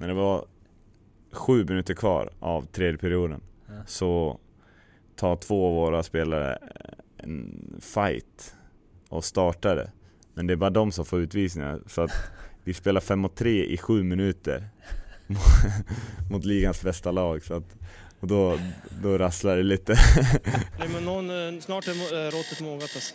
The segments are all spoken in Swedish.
när det var sju minuter kvar av tredje perioden Ja. så tar två av våra spelare en fight och startar det. Men det är bara de som får utvisningar så att vi spelar 5 mot 3 i sju minuter mot ligans bästa lag så att, och då, då rasslar det lite. Nej, men någon, eh, snart är eh, råttet mogat alltså.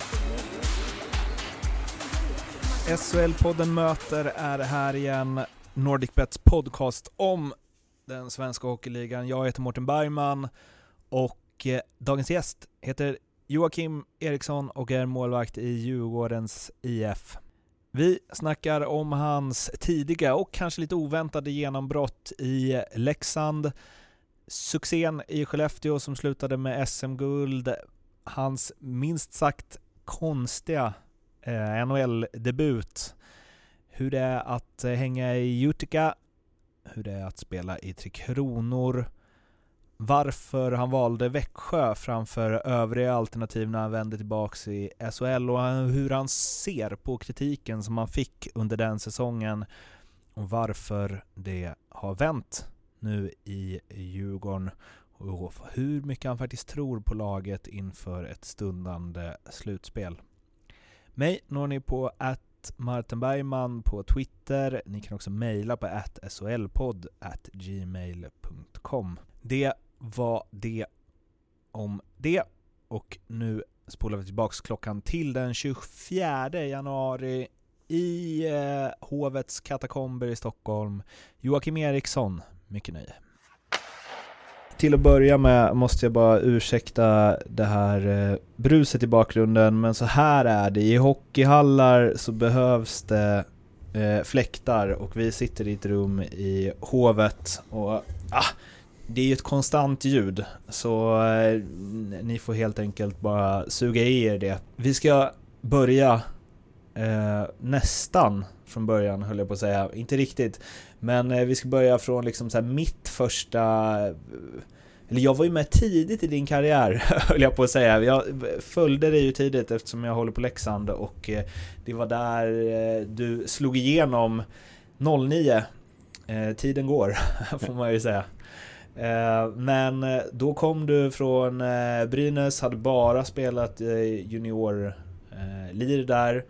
SHL-podden Möter är här igen. NordicBets podcast om den svenska hockeyligan. Jag heter Mårten Bergman och eh, dagens gäst heter Joakim Eriksson och är målvakt i Djurgårdens IF. Vi snackar om hans tidiga och kanske lite oväntade genombrott i Leksand, succén i Skellefteå som slutade med SM-guld, hans minst sagt konstiga eh, NHL-debut, hur det är att eh, hänga i Utica, hur det är att spela i Tre Kronor, varför han valde Växjö framför övriga alternativ när han vände tillbaks i SHL och hur han ser på kritiken som han fick under den säsongen och varför det har vänt nu i Djurgården. Och hur mycket han faktiskt tror på laget inför ett stundande slutspel. Mig når ni på att Martin Bergman på Twitter. Ni kan också mejla på att solpodd at gmail.com. Det var det om det och nu spolar vi tillbaks klockan till den 24 januari i eh, Hovets katakomber i Stockholm. Joakim Eriksson, mycket nöje. Till att börja med måste jag bara ursäkta det här eh, bruset i bakgrunden, men så här är det. I hockeyhallar så behövs det eh, fläktar och vi sitter i ett rum i Hovet och ah, det är ju ett konstant ljud, så eh, ni får helt enkelt bara suga i er det. Vi ska börja eh, nästan från början höll jag på att säga, inte riktigt. Men eh, vi ska börja från liksom så här mitt första... Eh, eller jag var ju med tidigt i din karriär höll jag på att säga. Jag följde dig ju tidigt eftersom jag håller på Leksand och eh, det var där eh, du slog igenom 09. Eh, tiden går, får man ju säga. Eh, men då kom du från Brynäs, hade bara spelat juniorlir junior-lir där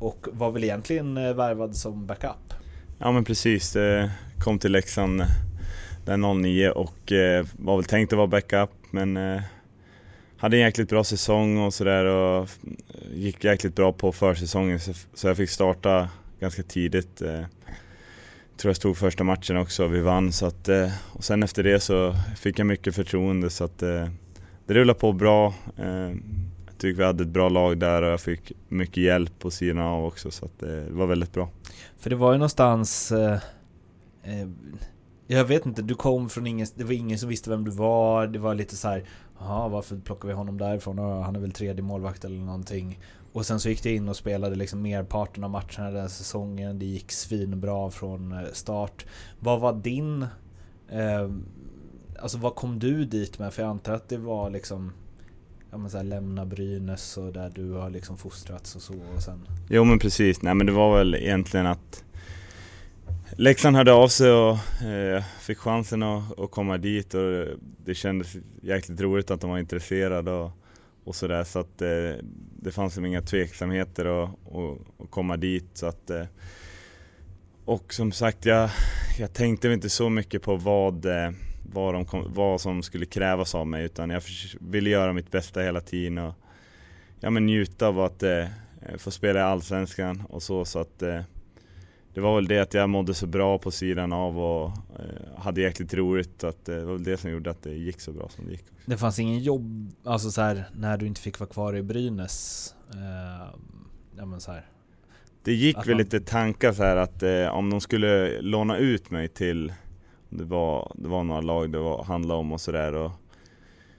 och var väl egentligen värvad som backup. Ja men precis, det kom till Leksand eh, den 09 och eh, var väl tänkt att vara backup men eh, hade en jäkligt bra säsong och sådär och gick jäkligt bra på försäsongen så, jag fick starta ganska tidigt. Jag tror jag stod första matchen också, vi vann så att, och sen efter det så fick jag mycket förtroende så att det rullade på bra. Jag tycker vi hade ett bra lag där och jag fick mycket hjälp på sidan av också så att eh, det var väldigt bra. För det var ju någonstans... Eh, eh, jag vet inte, du kom från ingen... Det var ingen som visste vem du var. Det var lite så här. Jaha, varför plockar vi honom därifrån? Han är väl tredje målvakt eller någonting. Och sen så gick det in och spelade liksom merparten av matcherna den säsongen. Det gick svinbra från eh, start. Vad var din... Eh, alltså vad kom du dit med? För jag antar att det var liksom... Ja men så här, lämna Brynäs och där du har liksom fostrats och så och sen... Jo men precis, nej men det var väl egentligen att Leksand hörde av sig och eh, fick chansen att, att komma dit och det kändes jäkligt roligt att de var intresserade och, och sådär så att eh, det fanns liksom inga tveksamheter att, att, att komma dit. Så att eh, och som sagt jag, jag tänkte inte så mycket på vad, eh, vad, de kom, vad som skulle krävas av mig utan jag ville göra mitt bästa hela tiden och ja, men njuta av att eh, få spela i Allsvenskan och så så att eh, det var väl det att jag mådde så bra på sidan av och eh, hade jäkligt roligt att eh, det var väl det som gjorde att det gick så bra som det gick. Det fanns ingen jobb, alltså så här, när du inte fick vara kvar i Brynäs? Eh, ja men så här. Det gick väl man- lite tankar så här att eh, om de skulle låna ut mig till det var, det var några lag det var, handlade om och sådär och,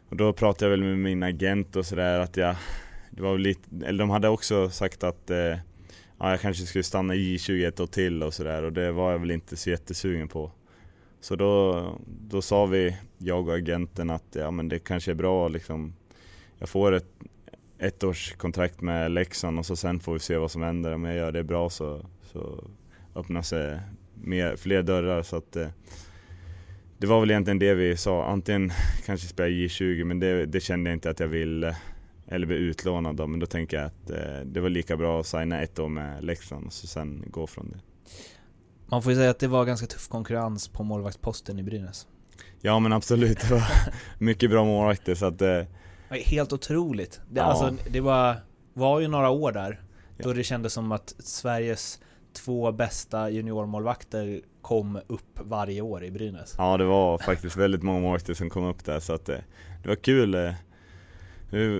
och då pratade jag väl med min agent och sådär att jag, det var lite, eller de hade också sagt att eh, ja, jag kanske skulle stanna i J20 ett år till och sådär och det var jag väl inte så jättesugen på. Så då, då sa vi, jag och agenten, att ja men det kanske är bra liksom, jag får ett, ettårskontrakt med Leksand och så sen får vi se vad som händer. Om jag gör det bra så, så öppnar sig mer, fler dörrar. Så att, eh, det var väl egentligen det vi sa, antingen kanske spela J20 men det, det kände jag inte att jag ville eller bli utlånad då, men då tänker jag att eh, det var lika bra att signa ett år med Leksand och så sen gå från det. Man får ju säga att det var ganska tuff konkurrens på målvaktsposten i Brynäs. Ja men absolut, det var mycket bra målvakter så att eh, Helt otroligt. Det, Ja. alltså, det var, var ju några år där då det kändes som att Sveriges två bästa juniormålvakter kom upp varje år i Brynäs. Ja det var faktiskt väldigt många målvakter som kom upp där så att det, det var kul. Eh,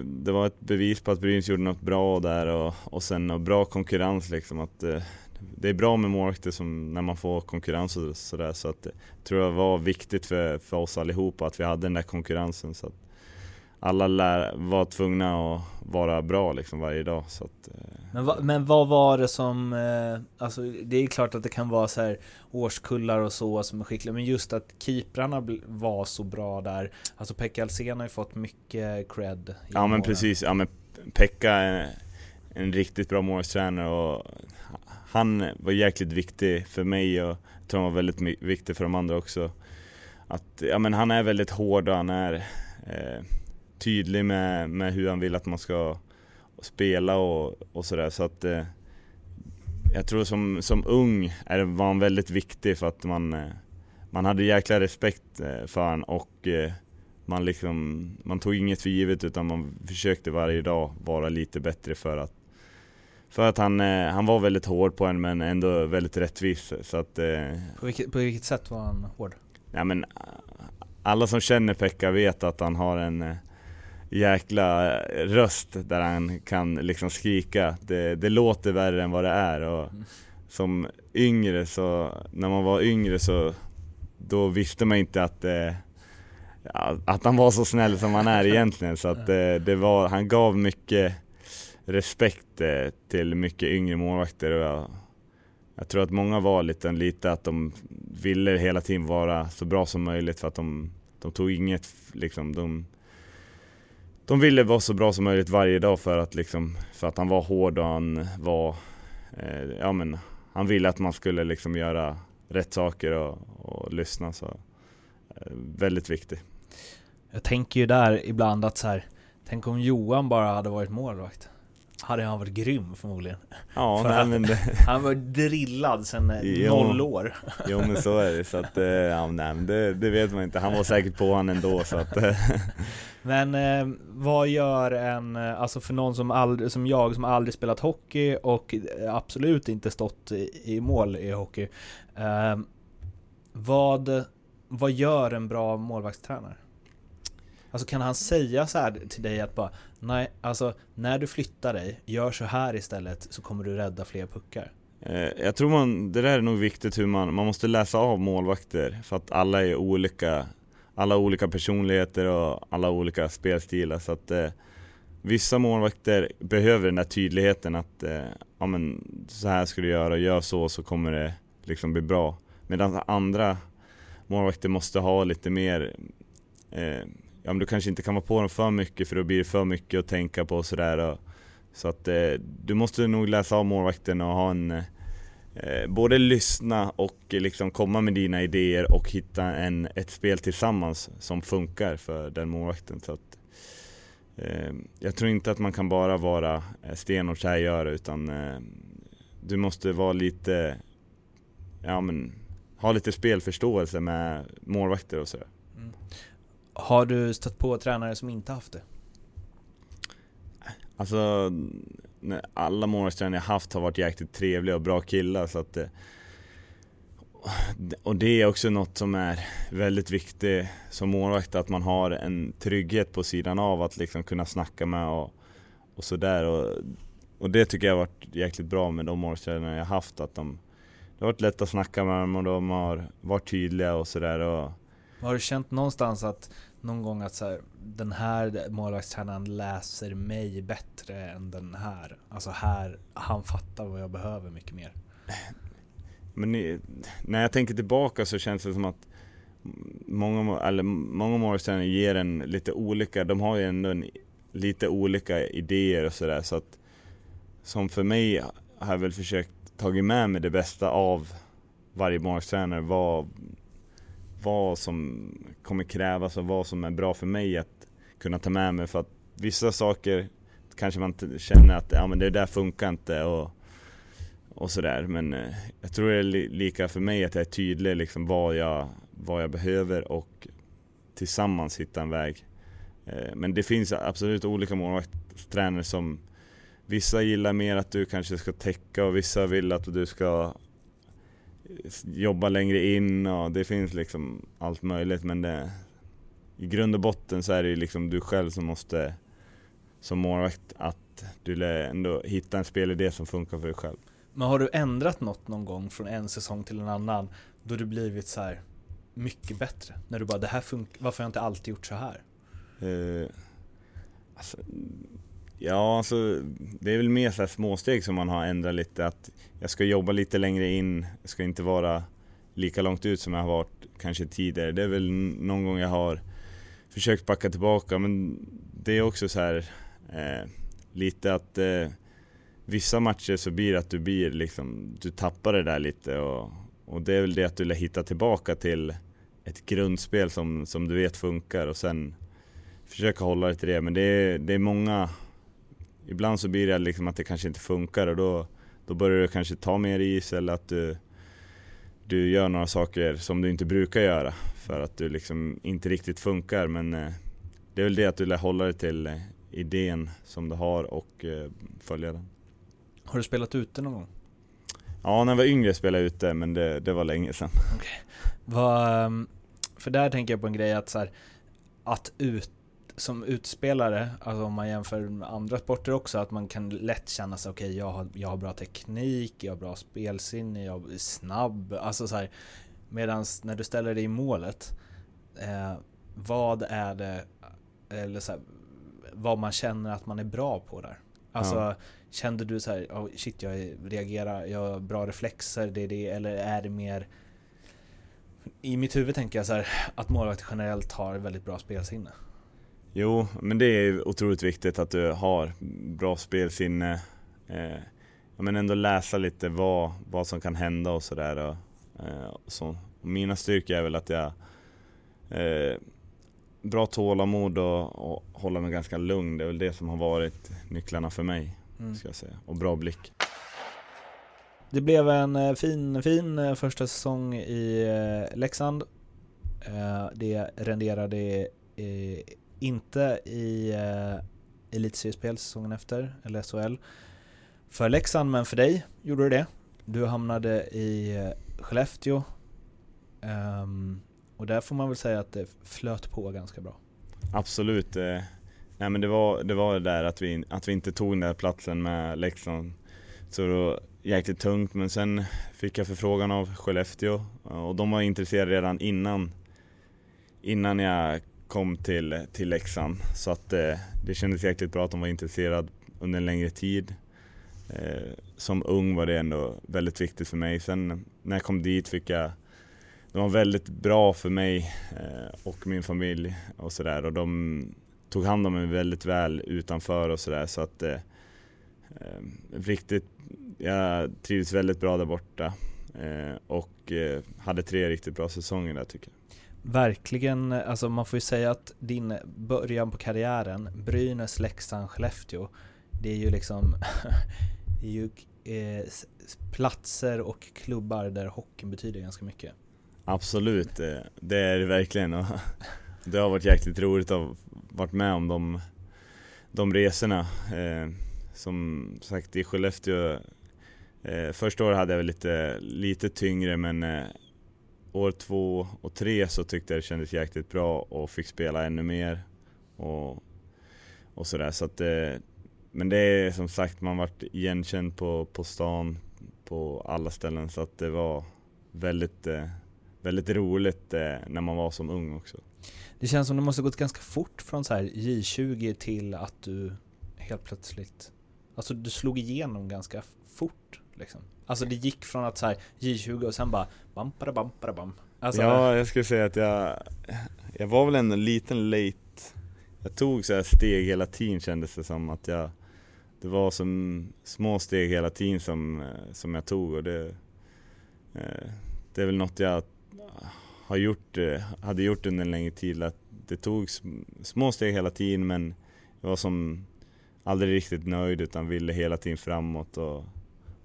det- var ett bevis på att Brynäs gjorde något bra där och, och sen och bra konkurrens liksom. Att, eh, det är bra med målvakter som, när man får konkurrens och sådär så att det tror det var viktigt för, för oss allihopa att vi hade den där konkurrensen så att alla lär, var tvungna att vara bra liksom varje dag. Så att, eh, Men, va, men vad var det som, eh, alltså det är klart att det kan vara så här årskullar och så som är skickliga, men just att keeprarna var så bra där. Alltså Pekka Alsen har ju fått mycket cred. Ja men åren. precis, ja, men Pekka är en riktigt bra målvaktstränare och han var jäkligt viktig för mig och jag tror han var väldigt viktig för de andra också. Att, ja, men han är väldigt hård och han är eh, tydlig med, med hur han vill att man ska spela och, och sådär. Så att eh, jag tror som, som ung är, var han väldigt viktig för att man, eh, man hade jäkla respekt eh, för han och eh, man, liksom, man tog inget för givet utan man försökte varje dag vara lite bättre för att för att han, eh, han var väldigt hård på en men ändå väldigt rättvis. Så att, eh, På vilket, på vilket sätt var han hård? ja, men, alla som känner Pekka vet att han har en jäkla röst där han kan liksom skrika. Det, det låter värre än vad det är. Och som yngre så, när man var yngre så då visste man inte att eh, att han var så snäll som han är egentligen. Så att eh, det var, han gav mycket respekt eh, till mycket yngre målvakter. Och jag, jag tror att många var lite, lite att de ville hela tiden vara så bra som möjligt för att de, de tog inget, liksom, de, de ville vara så bra som möjligt varje dag för att, liksom, för att han var hård och han var, eh, ja men, han ville att man skulle liksom göra rätt saker och, och lyssna. Så, eh, väldigt viktig. Jag tänker ju där ibland att så här, tänk om Johan bara hade varit målvakt. Hade han varit grym förmodligen. Ja, För nej, att- men det, Han var drillad sedan eh, noll år. jo men så är det. Så att, eh, ja, nej, men det, det vet man inte. Han var säkert på han ändå. Så att, eh, Men eh, vad gör en, alltså för någon som, aldrig, som jag som aldrig spelat hockey och absolut inte stått i, i mål i hockey. Eh, vad, vad gör en bra målvaktstränare? Alltså kan han säga så här till dig att bara Nej, alltså när du flyttar dig, gör så här istället så kommer du rädda fler puckar. Eh, Jag tror man, det där är nog viktigt hur man, man måste läsa av målvakter för att alla är olika, alla olika personligheter och alla olika spelstilar så att eh, vissa målvakter behöver den där tydligheten att eh, ja men så här ska du göra, gör så så kommer det liksom bli bra. Medan andra målvakter måste ha lite mer eh, ja men du kanske inte kan vara på dem för mycket för då blir det för mycket att tänka på och sådär. Så att eh, du måste nog läsa av målvakten och ha en eh, både lyssna och eh, liksom komma med dina idéer och hitta en, ett spel tillsammans som funkar för den målvakten. Så att, eh, jag tror inte att man kan bara vara sten och så utan eh, du måste vara lite, ja men, ha lite spelförståelse med målvakter och sådär. Mm. Har du stött på tränare som inte haft det? Alltså, nej, alla målvaktstränare jag haft har varit jäkligt trevliga och bra killar så att eh, och det är också något som är väldigt viktigt som målvakt, att man har en trygghet på sidan av att liksom kunna snacka med och, och sådär. Och, och det tycker jag har varit jäkligt bra med de målvaktstränare jag haft, att de, det har varit lätt att snacka med dem och de har varit tydliga och sådär. Har du känt någonstans att någon gång att så här, den här målvaktstränaren läser mig bättre än den här? Alltså här, han fattar vad jag behöver mycket mer. Men ni, när jag tänker tillbaka så känns det som att många, eller många målvaktstränare ger en lite olika, de har ju ändå en, lite olika idéer och sådär så att som för mig har jag väl försökt tagit med mig det bästa av varje målvaktstränare, vad, vad som kommer krävas och vad som är bra för mig att kunna ta med mig för att vissa saker kanske man känner att ja, men det där funkar inte och, och sådär men eh, jag tror det är li lika för mig att jag är tydlig liksom vad jag, vad jag behöver och tillsammans hitta en väg. Eh, men det finns absolut olika målvaktstränare som Vissa gillar mer att du kanske ska täcka och vissa vill att du ska jobba längre in och det finns liksom allt möjligt men det, i grund och botten så är det liksom du själv som måste som målvakt att du ändå hitta en spelidé som funkar för dig själv. Men har du ändrat något någon gång från en säsong till en annan då du blivit så här mycket bättre? När du bara, det här funkar, varför har jag inte alltid gjort så här? Eh, alltså, Ja, alltså det är väl mer så här småsteg som man har ändrat lite. Att jag ska jobba lite längre in, jag ska inte vara lika långt ut som jag har varit kanske tidigare. Det är väl någon gång jag har försökt backa tillbaka, men det är också så här eh, lite att eh, vissa matcher så blir det att du blir liksom, du tappar det där lite och, och det är väl det att du lär hitta tillbaka till ett grundspel som, som du vet funkar och sen försöka hålla dig till det. Men det är, det är många ibland så blir det liksom att det kanske inte funkar och då, då börjar du kanske ta mer is eller att du, du gör några saker som du inte brukar göra för att du liksom inte riktigt funkar. Men eh, det är väl det att du lär hålla dig till eh, idén som du har och eh, följa den. Har du spelat ute någon gång? Ja, när jag var yngre spelade jag ute men det, det var länge sedan. Okay. Ehm, för där tänker jag på en grej att så här, att ut som utspelare, alltså om man jämför med andra sporter också, att man kan lätt känna sig, okej okay, jag, har, jag har bra teknik, jag har bra spelsinne, jag är snabb, alltså så här. Medan när du ställer dig i målet, eh, vad är det, eller så här, vad man känner att man är bra på där? Alltså, ja. kände du så här, oh, shit jag reagerar, jag har bra reflexer, det är det, eller är det mer i mitt huvud tänker jag så här, att målvakter generellt har väldigt bra spelsinne. Jo, men det är otroligt viktigt att du har bra spelsinne. Eh, men ändå läsa lite vad, vad som kan hända och sådär. Och, eh, så. Mina styrkor är väl att jag eh, bra tålamod och, och hålla mig ganska lugn. Det är väl det som har varit nycklarna för mig. Mm. Ska jag säga. Och bra blick. Det blev en eh, fin, fin eh, första säsong i eh, Leksand. Det renderade inte i eh, elitseriespel säsongen efter, eller SHL. För Leksand, men för dig gjorde du det. Du hamnade i eh, Skellefteå. Um, och där får man väl säga att det flöt på ganska bra. Absolut. Eh, nej men det var det var där att vi, att vi inte tog den där platsen med Leksand. Så det var jäkligt tungt men sen fick jag förfrågan av Skellefteå och de var intresserade redan innan, innan jag kom till, till Leksand. Så att eh, det kändes jäkligt bra att de var intresserade under en längre tid. Eh, som ung var det ändå väldigt viktigt för mig. Sen när jag kom dit fick jag de var väldigt bra för mig eh, och min familj och sådär och de tog hand om mig väldigt väl utanför och sådär så att eh, eh, riktigt, jag trivdes väldigt bra där borta eh, och eh, hade tre riktigt bra säsonger där tycker jag verkligen, alltså man får ju säga att din början på karriären, Brynäs, Leksand, Skellefteå, det är ju liksom det är ju eh, platser och klubbar där hockeyn betyder ganska mycket. Absolut, eh, det är det verkligen och det har varit jäkligt roligt att ha varit med om de, de resorna. Eh, som sagt i Skellefteå, eh, första året hade jag väl lite, lite tyngre men eh, år två och tre så tyckte jag det kändes jäkligt bra och fick spela ännu mer. Och, och sådär. Så att, eh, men det är som sagt, man vart igenkänd på, på stan, på alla ställen så att det var väldigt, eh, väldigt roligt eh, när man var som ung också. Det känns som det måste gått ganska fort från så här J20 till att du helt plötsligt, alltså du slog igenom ganska fort liksom. Alltså det gick från att så här J20 och sen bara bam, bara bam, bara bam. Alltså, ja, jag skulle säga att jag, jag var väl ändå en liten late jag tog så här steg hela tiden kändes det som att jag Det var som små steg hela tiden som, som jag tog och det eh, Det är väl något jag har gjort, eh, hade gjort under en längre tid att det tog små steg hela tiden men jag var som aldrig riktigt nöjd utan ville hela tiden framåt och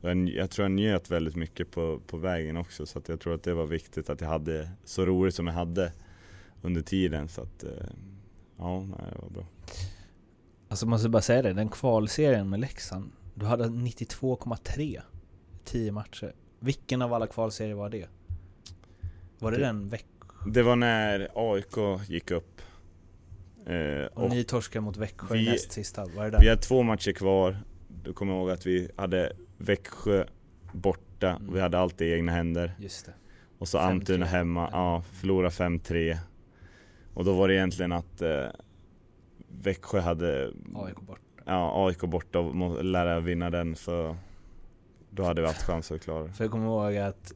jag, jag tror jag njöt väldigt mycket på, på vägen också så jag tror att det var viktigt att jag hade så roligt som jag hade under tiden så att Ja, nej, det var bra. Alltså måste bara säga det, den kvalserien med Leksand, du hade 92,3 10 matcher. Vilken av alla kvalserier var det? Var det, det den Växjö? Det var när AIK gick upp. Eh, och, och, ni torskade mot Växjö vi, näst sista, var det den? Vi har två matcher kvar. Du kommer ihåg att vi hade Växjö borta, mm. vi hade allt i egna händer. Just det. Och så Almtuna hemma, ja, förlora 5-3. Och då var det egentligen att eh, Växjö hade AIK borta. Ja, AIK borta och lära vinna den så då hade vi haft chans att klara det. För jag kommer ihåg att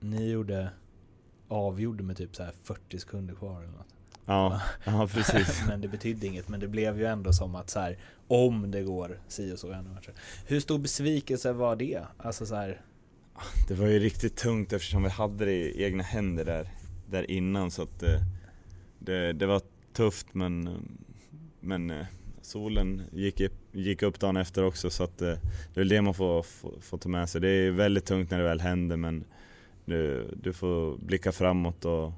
ni gjorde avgjorde med typ så 40 sekunder kvar eller något. Ja, ja precis. men det betydde inget, men det blev ju ändå som att så här, om det går si och så ännu Hur stor besvikelse var det? Alltså så här... Det var ju riktigt tungt eftersom vi hade det i egna händer där, där innan så att eh, det, det var tufft men, men eh, solen gick, gick upp dagen efter också så att eh, det är väl det man får, får, får ta med sig. Det är väldigt tungt när det väl händer men du, du får blicka framåt och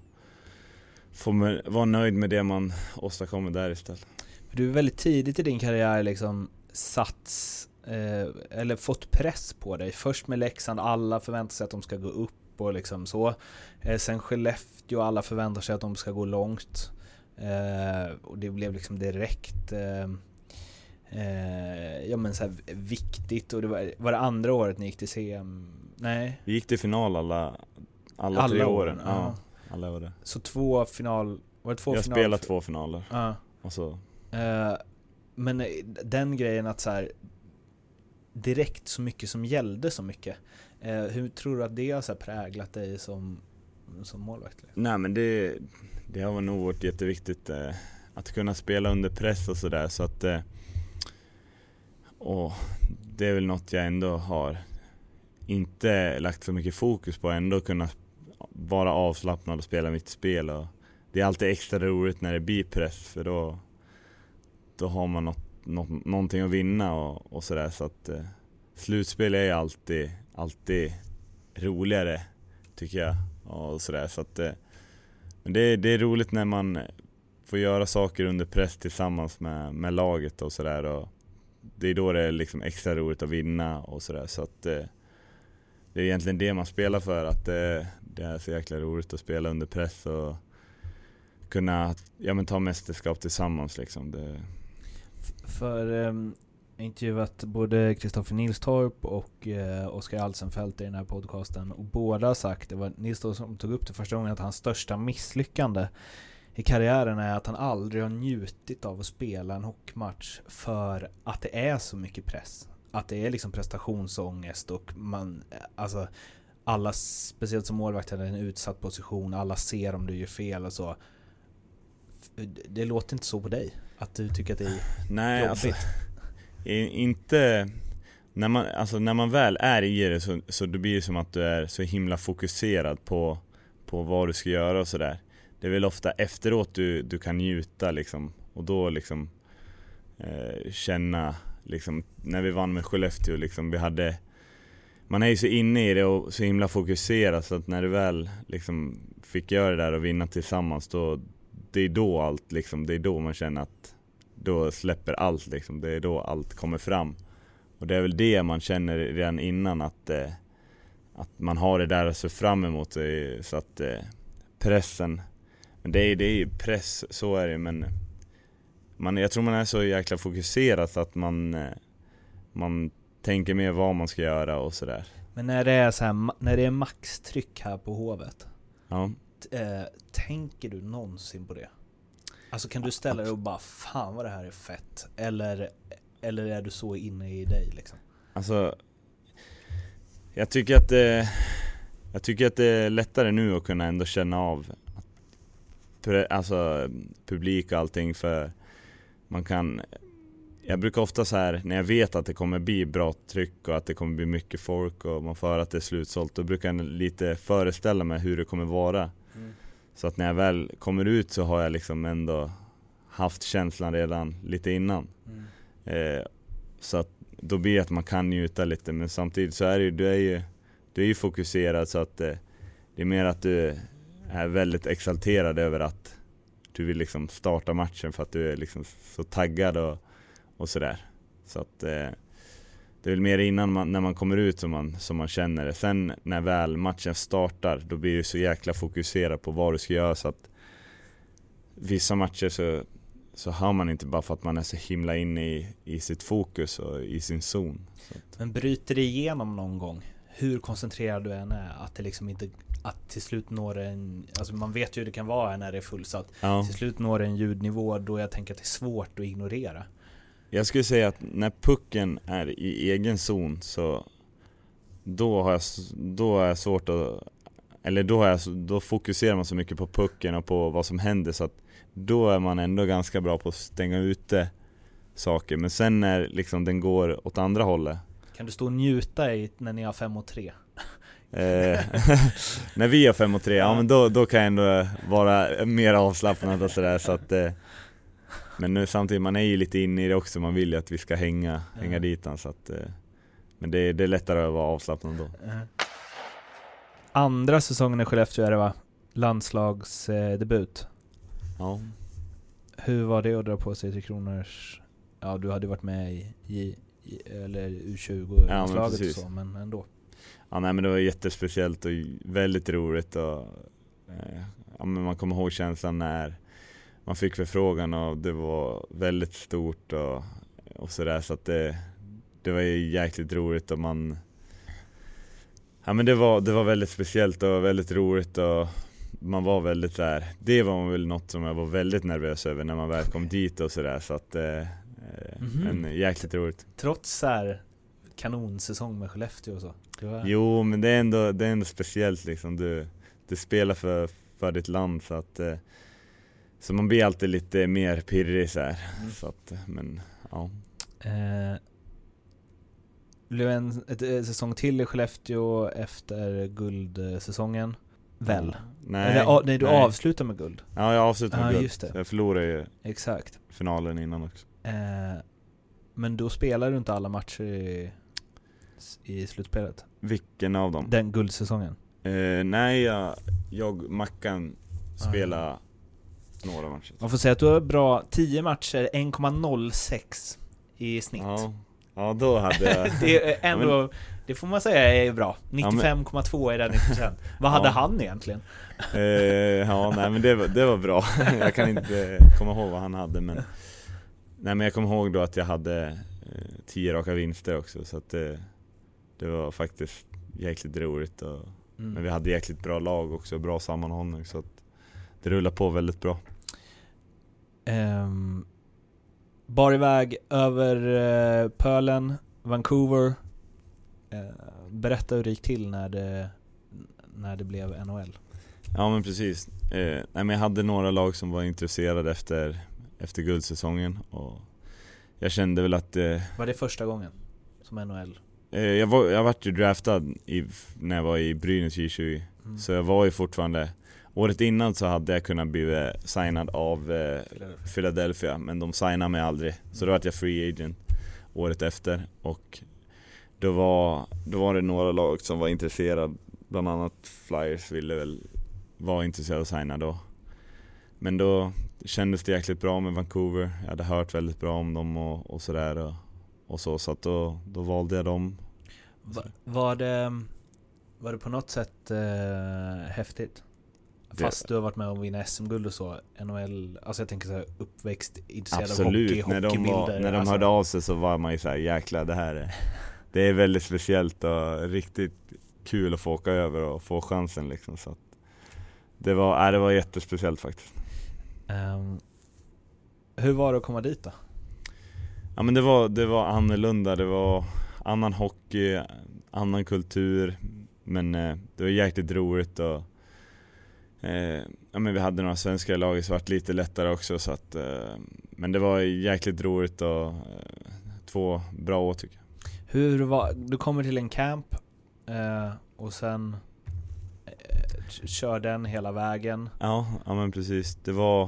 få vara nöjd med det man åstadkommer där istället. Du är väldigt tidigt i din karriär liksom sats eh, eller fått press på dig. Först med Leksand, alla förväntar sig att de ska gå upp och liksom så. Eh, sen Skellefteå, alla förväntar sig att de ska gå långt. Eh, och det blev liksom direkt ja men så viktigt och det var, var det andra året ni gick till CM? Nej? Vi gick till final alla, alla, alla tre åren. Ja. ja. Alla åren. Så två final, var det två Jag finaler? spelade två finaler. Ja. Och så. Eh, men den grejen att så här, direkt så mycket som gällde så mycket. Eh, hur tror du att det har så präglat dig som, som målvakt? Nej men det, det har nog varit jätteviktigt eh, att kunna spela under press och sådär så att eh, och det är väl något jag ändå har inte lagt så mycket fokus på, ändå kunna vara avslappnad och spela mitt spel. Och det är alltid extra roligt när det blir press för då, då har man något, något, någonting att vinna och, och sådär. Så att eh, slutspel är alltid alltid roligare, tycker jag. Och sådär. Så att, eh, men det, det är roligt när man får göra saker under press tillsammans med, med laget och sådär. Det är då det är liksom extra roligt att vinna och sådär. Så att eh, det är egentligen det man spelar för, att det, det är så jäkla roligt att spela under press och kunna ja, men ta mästerskap tillsammans liksom. Det... För um, intervjuat både Kristoffer Nilstorp och uh, Oskar Alsenfelt i den här podcasten och båda har sagt, det var Nilstorp som tog upp det första gången, att hans största misslyckande i karriären är att han aldrig har njutit av att spela en hockeymatch för att det är så mycket press. Att det är liksom prestationsångest och man, eh, alltså alla, speciellt som målvakt, är en utsatt position, alla ser om du gör fel och så. Det låter inte så på dig, att du tycker att det är Nej, jobbigt. Alltså inte... När man, alltså när man väl är i det så, så det blir det som att du är så himla fokuserad på, på vad du ska göra och sådär. Det är väl ofta efteråt du, du kan njuta liksom och då liksom eh, känna liksom, när vi vann med Skellefteå liksom, vi hade man är ju så inne i det och så himla fokuserad så att när du väl liksom fick göra det där och vinna tillsammans då, det är då allt liksom, det är då man känner att då släpper allt liksom. Det är då allt kommer fram. Och det är väl det man känner redan innan att, eh, att man har det där att se fram emot. det så att eh, pressen, men det är, det är ju press, så är det men man, jag tror man är så jäkla fokuserad så att man, eh, man tänker mer vad man ska göra och sådär. Men när det är så här, när det är maxtryck här på Hovet, Ja. eh, tänker du någonsin på det? Alltså kan du ställa dig och bara 'Fan vad det här är fett' Eller, eller är du så inne i dig liksom? Alltså, jag tycker att det, jag tycker att det är lättare nu att kunna ändå känna av alltså, publik och allting för man kan jag brukar ofta så här när jag vet att det kommer bli bra tryck och att det kommer bli mycket folk och man får höra att det är slutsålt, då brukar jag lite föreställa mig hur det kommer vara. Så att när jag väl kommer ut så har jag liksom ändå haft känslan redan lite innan. Eh, så att då blir det att man kan njuta lite men samtidigt så är det ju, du är ju, du är ju fokuserad så att eh, det är mer att du är väldigt exalterad över att du vill liksom starta matchen för att du är liksom så taggad och, och sådär. Så att eh, det är väl mer innan man, när man kommer ut som man, som man känner det. Sen när väl matchen startar då blir du så jäkla fokuserad på vad du ska göra så att vissa matcher så så hör man inte bara för att man är så himla inne i, i sitt fokus och i sin zon. Men bryter det igenom någon gång? Hur koncentrerad du än är, att det liksom inte att till slut når en, alltså man vet ju hur det kan vara när det är fullsatt. ja. Till slut når det en ljudnivå då jag tänker att det är svårt att ignorera. Jag skulle säga att när pucken är i egen zon så då har jag, då har jag svårt att eller då, har jag, då fokuserar man så mycket på pucken och på vad som händer så att då är man ändå ganska bra på att stänga ute saker. Men sen när liksom den går åt andra hållet Kan du stå och njuta i när ni har 5 och 3? Eh, när vi har 5 och 3, ja men då, då kan jag ändå vara mer avslappnad och sådär så att eh, Men nu samtidigt, man är ju lite inne i det också, man vill ju att vi ska hänga, hänga Ja. dit den, så att eh, Men det, det är lättare att vara avslappnad då Andra säsongen i Skellefteå är det va? Landslagsdebut. Ja, Hur var det att dra på sig Tre Kronors... Ja, du hade ju varit med i, i, i eller U20-landslaget och precis. så, men ändå. ja nej men det var jättespeciellt och väldigt roligt och eh, Ja men man kommer ihåg känslan när man fick förfrågan och det var väldigt stort och, och sådär så att det Det var jäkligt roligt och man Ja men det var, det var väldigt speciellt och väldigt roligt och man var väldigt där. Det var väl något som jag var väldigt nervös över när man väl kom dit och sådär så att eh, eh, Mhm. Men jäkligt roligt. Trots här kanonsäsong med Skellefteå och så. Var... Jo men det är ändå, det är ändå speciellt liksom. Du, du spelar för, för ditt land så att eh, Så man blir alltid lite mer pirrig så här. Mm. Så att, eh, men ja. Eh, blev en ett, ett säsong till i Skellefteå efter guldsäsongen. Väl? Nej, Eller, a, nej, du nej. avslutar med guld. Ja jag avslutade med Ja, guld. just det. Jag förlorade ju Exakt. finalen innan också. Eh, men då spelar du inte alla matcher i, i slutspelet? Vilken av dem? Den guldsäsongen? Eh, nej, jag, jag Mackan spelade några matcher. Man får säga att du har bra 10 matcher, 1,06 i snitt. Ja, ja då hade jag... Det är ändå, Ja, det får man säga är bra. 95,2 är den 90%. Vad hade Ja. han egentligen? Eh, ja, nej men det var, det var bra. jag kan inte komma ihåg vad han hade men Nej men jag kommer ihåg då att jag hade eh, tio raka vinster också så att det, det var faktiskt jäkligt roligt och, Mm. Men vi hade jäkligt bra lag också, bra sammanhållning så att det rullade på väldigt bra. Um, bar iväg över uh, pölen, Vancouver. Eh, berätta hur det gick till när det, när det blev NHL. Ja men precis. Eh, nej, men jag hade några lag som var intresserade efter, efter guldsäsongen och jag kände väl att eh, Var det första gången som NHL? eh, jag, var, jag vart ju draftad i, när jag var i Brynäs J20 Mm. Så jag var ju fortfarande Året innan så hade jag kunnat bli eh, signad av eh, Philadelphia. Philadelphia men de signade mig aldrig. Så då vart jag free agent året efter. Och då var, då var det några lag som var intresserade Bland annat Flyers ville väl vara intresserade att signa då. Men då kändes det jäkligt bra med Vancouver. Jag hade hört väldigt bra om dem och, och sådär och, och så. Så att då, då valde jag dem. Va, var, det, var det på något sätt eh, häftigt? Fast du har varit med om att vinna SM-guld och så, NHL, alltså jag tänker så här uppväxt, intresserad av Absolut, hockey, när de, var, när de alltså, hörde av sig så var man ju såhär jäklar det här är det är väldigt speciellt och riktigt kul att få åka över och få chansen liksom. Så att det, var, äh, det var jättespeciellt faktiskt. Ehm, hur var det att komma dit då? Ja men det var, det var annorlunda, det var annan hockey, annan kultur. Men eh, det var jäkligt roligt och eh, ja, men vi hade några svenska lag så det var lite lättare också så att eh, Men det var jäkligt roligt och eh, två bra år tycker jag. Hur var, du kommer till en camp eh, och sen eh, kör den hela vägen. Ja, ja men precis. Det var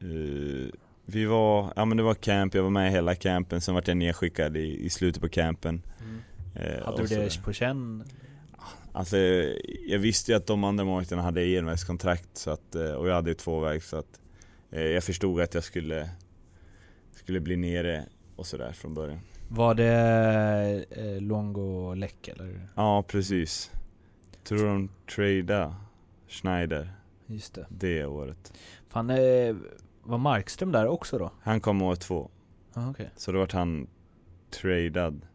eh, Vi var, ja men det var camp, jag var med hela campen, sen vart jag nedskickad i, i slutet på campen. Eh, Hade du det på känn? Alltså jag visste ju att de andra målvakterna hade envägskontrakt så att, eh, och jag hade ju tvåvägs så att eh, jag förstod att jag skulle, skulle bli nere och sådär från början. Var det eh, Longo Läck eller? Ja precis. Tror de trada Schneider Just det. det året. Fan, eh, var Markström där också då? Han kom år två, Ah, okej. så då vart han tradad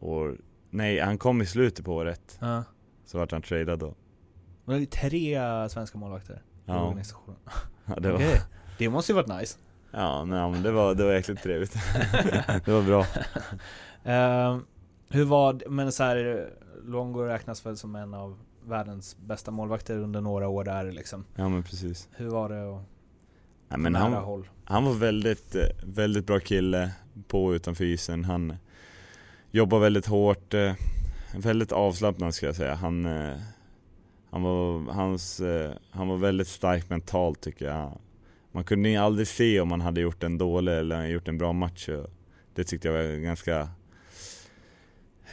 år, nej han kom i slutet på året, Ja. så vart han tradad då. Var det tre svenska målvakter i Ja, organisationen? ja det var, Okej. Det måste ju varit nice. ja, nej, men det var, det var jäkligt trevligt. det var bra. Eh, hur var men så här, Longo räknas väl som en av världens bästa målvakter under några år där liksom. Ja men precis. Hur var det att Nej, men nära han, håll? Han var väldigt, eh, väldigt bra kille på och utanför isen. Han jobbar väldigt hårt, eh, väldigt avslappnad ska jag säga. Han, eh, han, var, hans, eh, han var väldigt stark mentalt tycker jag. Man kunde ju aldrig se om han hade gjort en dålig eller gjort en bra match. Det tyckte jag var ganska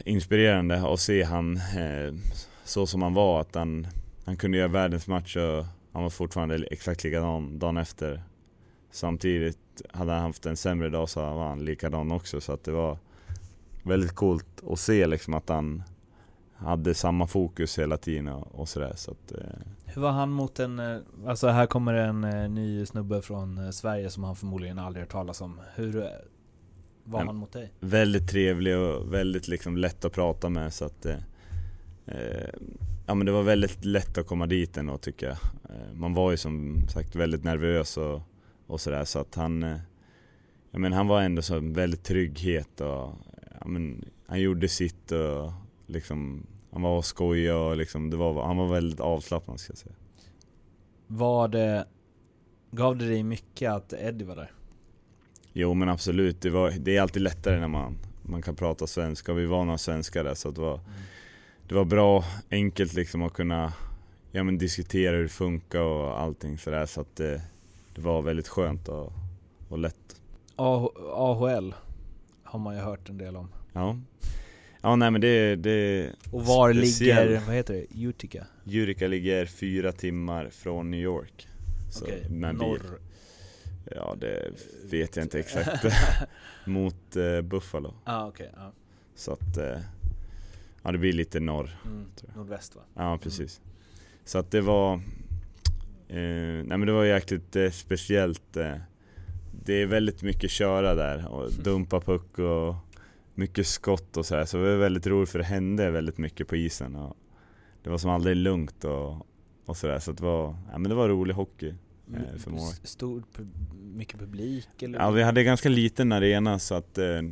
inspirerande att se han så som han var. Att han, han kunde göra världens match och han var fortfarande exakt likadan dagen efter. Samtidigt hade han haft en sämre dag så var han likadan också så att det var väldigt coolt att se liksom att han hade samma fokus hela tiden och, sådär så att, eh, Hur var han mot en, eh, alltså här kommer en eh, ny snubbe från eh, Sverige som han förmodligen aldrig hört talas om. Hur var Men- han mot dig? väldigt trevlig och väldigt liksom lätt att prata med så att eh, Ja men det var väldigt lätt att komma dit ändå tycker jag. Man var ju som sagt väldigt nervös och, och sådär så att han eh, Ja men han var ändå så väldigt trygghet och ja, men, Han gjorde sitt och liksom Han var och skojade och liksom det var, han var väldigt avslappnad ska jag säga. Var det, gav det dig mycket att Eddie var där? Jo men absolut, det, var, det är alltid lättare när man, man kan prata svenska. Vi var några svenskar där så att det var, det var bra, enkelt liksom att kunna ja, men diskutera hur det funkar och allting sådär så att det, det var väldigt skönt och, och lätt. Ah- AHL har man ju hört en del om. Ja, ja nej men det, det Och var Speciell. ligger, vad heter det, Utica? Jurika ligger fyra timmar från New York. Så Okej, bil. norr. Ja det vet jag inte exakt. Mot eh, Buffalo. ah, okej. ja. Så att eh, ja det blir lite norr. Mm, nordväst va? Ja precis. Så att det var eh, Nej men det var jäkligt eh, speciellt. Det är väldigt mycket köra där och dumpa puck och mycket skott och så här. Så det var väldigt roligt för det hände väldigt mycket på isen. Och det var som aldrig lugnt och, och. Så att det var, ja, men det var rolig hockey. Eh, för mål. Stor, mycket publik eller? Ja vi hade ganska liten arena så att eh,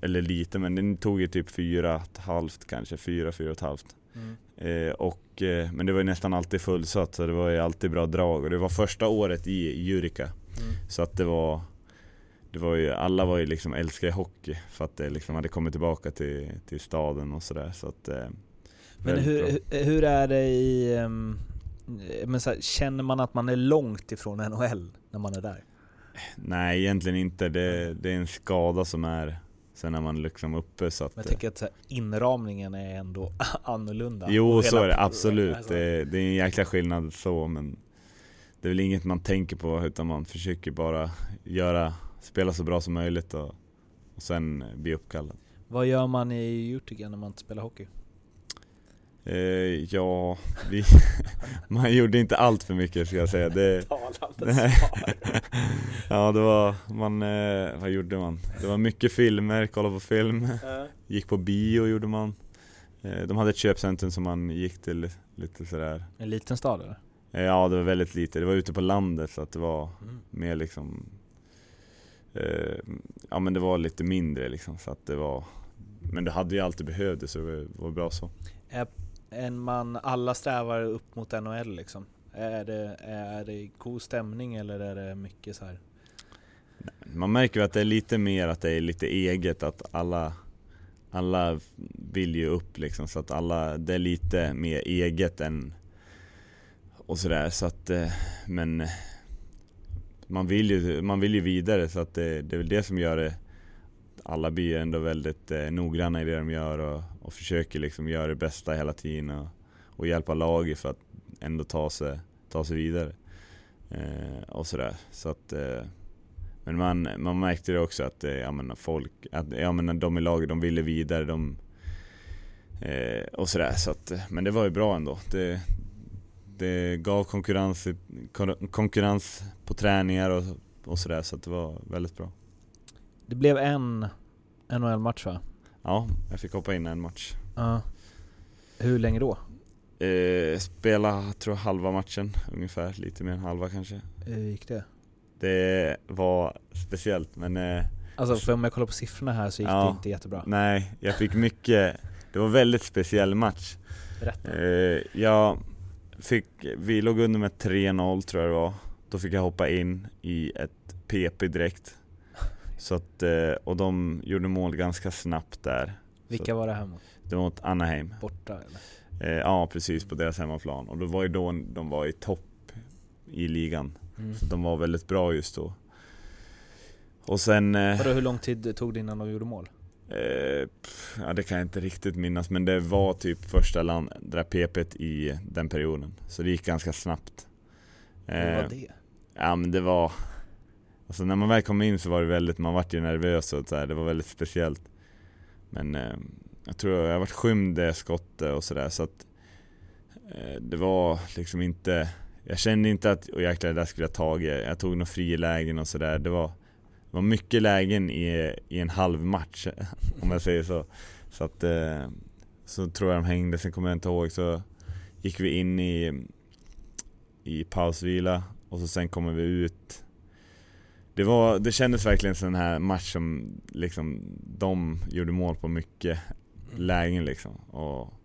Eller lite men den tog ju typ fyra och ett halvt kanske, fyra, fyra och ett halvt. Mm. Eh, och, eh, men det var ju nästan alltid fullsatt så det var ju alltid bra drag och det var första året i Jurika. Mm. Så att det var det var ju, alla var ju liksom älskade hockey för att det liksom hade kommit tillbaka till, till staden och sådär så att eh, Men hur, hur- är det i... ehm, men så här, känner man att man är långt ifrån NHL när man är där? Nej egentligen inte, det, det är en skada som är Sen är man liksom uppe så att Men jag tänker att så här, inramningen är ändå annorlunda. Jo så är det. Absolut, alltså, det, det är en jäkla skillnad så men Det är väl inget man tänker på utan man försöker bara göra, spela så bra som möjligt och, och sen bli uppkallad. Vad gör man i Utica när man inte spelar hockey? Eh, ja, vi, man gjorde inte allt för mycket ska jag säga. Det, nej. ja, det var, man, eh, vad gjorde man? Det var mycket filmer, kolla på film, gick på bio gjorde man. Eh, de hade ett köpcentrum som man gick till lite sådär. En liten stad eller? Eh, ja, det var väldigt lite. Det var ute på landet så att det var Mm. mer liksom eh, Ja men det var lite mindre liksom så att det var Men det hade ju alltid behövt så det var- bra så En man, alla strävar upp mot NHL liksom. Är det, är det god stämning eller är det mycket så här? Man märker att det är lite mer att det är lite eget att alla Alla vill ju upp liksom så att alla Det är lite mer eget än Och sådär så att eh, Men man vill ju, man vill ju vidare så att det, det är väl det som gör det. Alla blir ändå väldigt eh, noggranna i det de gör och, och försöker liksom göra det bästa hela tiden och, och hjälpa laget för att ändå ta sig, ta sig vidare. Eh, Och sådär. Så att eh, men man, man märkte det också att, eh, jag menar, folk, att, jag menar, de i laget, de ville vidare, de eh, och sådär. Så att, eh, men det var ju bra ändå. Det, det gav konkurrens, konkurrens på träningar och, och sådär så att det var väldigt bra. Det blev en NHL-match va? Ja, jag fick hoppa in en match. Ja. Hur länge då? Eh, spela, tror jag, halva matchen ungefär, lite mer än halva kanske. Hur gick det? Det var speciellt men eh, Alltså för om jag kollar på siffrorna här så gick Ja. det inte jättebra. nej, jag fick mycket, det var en väldigt speciell match. Berätta. Eh, jag fick, vi låg under med 3-0 tror jag det var. Då fick jag hoppa in i ett PP direkt. Så att, eh, och de gjorde mål ganska snabbt där. Vilka var det här mot? Det var mot Anaheim. Borta eller? Eh, ja precis, på deras hemmaplan. Och det var ju då de var i topp i ligan. Mm. Så de var väldigt bra just då. Och sen... Eh, Vadå, hur lång tid tog det innan de gjorde mål? Eh, pff, ja det kan jag inte riktigt minnas men det var typ första land, det där PP't i den perioden. Så det gick ganska snabbt. Hur Eh, var det? Ja men det var Alltså när man väl kom in så var det väldigt, man vart ju nervös och så här, det var väldigt speciellt Men eh, jag tror jag varit skymd det skottet och sådär så att eh, Det var liksom inte Jag kände inte att, och jäklar det där skulle jag tagit Jag tog några frilägen och sådär Det var det var mycket lägen i, i en halv match Om jag säger så. Så att eh, Så tror jag de hängde, sen kommer jag inte ihåg så Gick vi in i i pausvila och så sen kommer vi ut. Det, var, det kändes verkligen som den här match som liksom de gjorde mål på mycket lägen liksom. Och,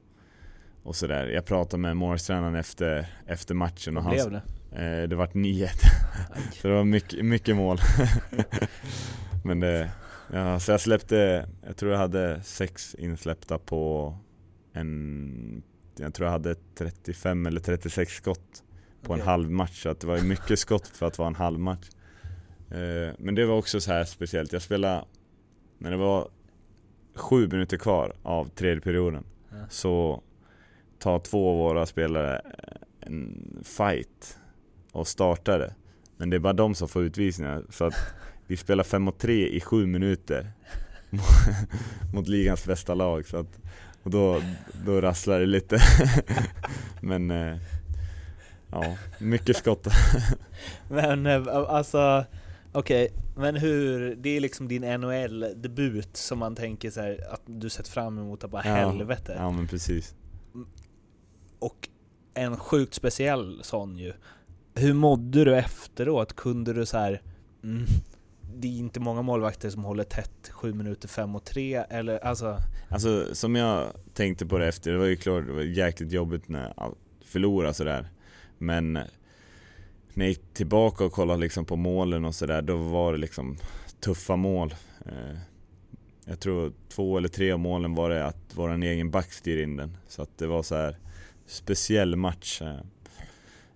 och sådär. Jag pratade med målvaktstränaren efter, efter matchen och Vad han, blev det? eh, det vart 9 Aj. Så det var mycket, mycket mål Men det, ja, så jag släppte, jag tror jag hade sex insläppta på en, jag tror jag hade 35 eller 36 skott på en Okej. halv match så att det var mycket skott för att vara en halv match. Eh, Men det var också så här speciellt, jag spelade när det var sju minuter kvar av tredje perioden Ja. så tar två av våra spelare eh, en fight och startade. Men det är bara de som får utvisningar så att vi spelar 5 mot 3 i sju minuter mot ligans bästa lag så att, och då, då rasslar det lite. Men eh, ja, mycket skott. Men eh, alltså, okej, men hur, det är liksom din NHL-debut som man tänker så här, att du sett fram emot att bara helvete. Ja men precis. Och en sjukt speciell sån ju. Hur mådde du efteråt? Kunde du så här, mm, det är inte många målvakter som håller tätt 7 minuter 5 och 3 eller alltså, Alltså som jag tänkte på det efter, det var ju klart det var jäkligt jobbigt när jag förlora sådär Men när jag gick tillbaka och kollade liksom på målen och sådär, då var det liksom tuffa mål eh, Jag tror två eller tre av målen var det att vår egen back styr in den Så att det var så här speciell match eh.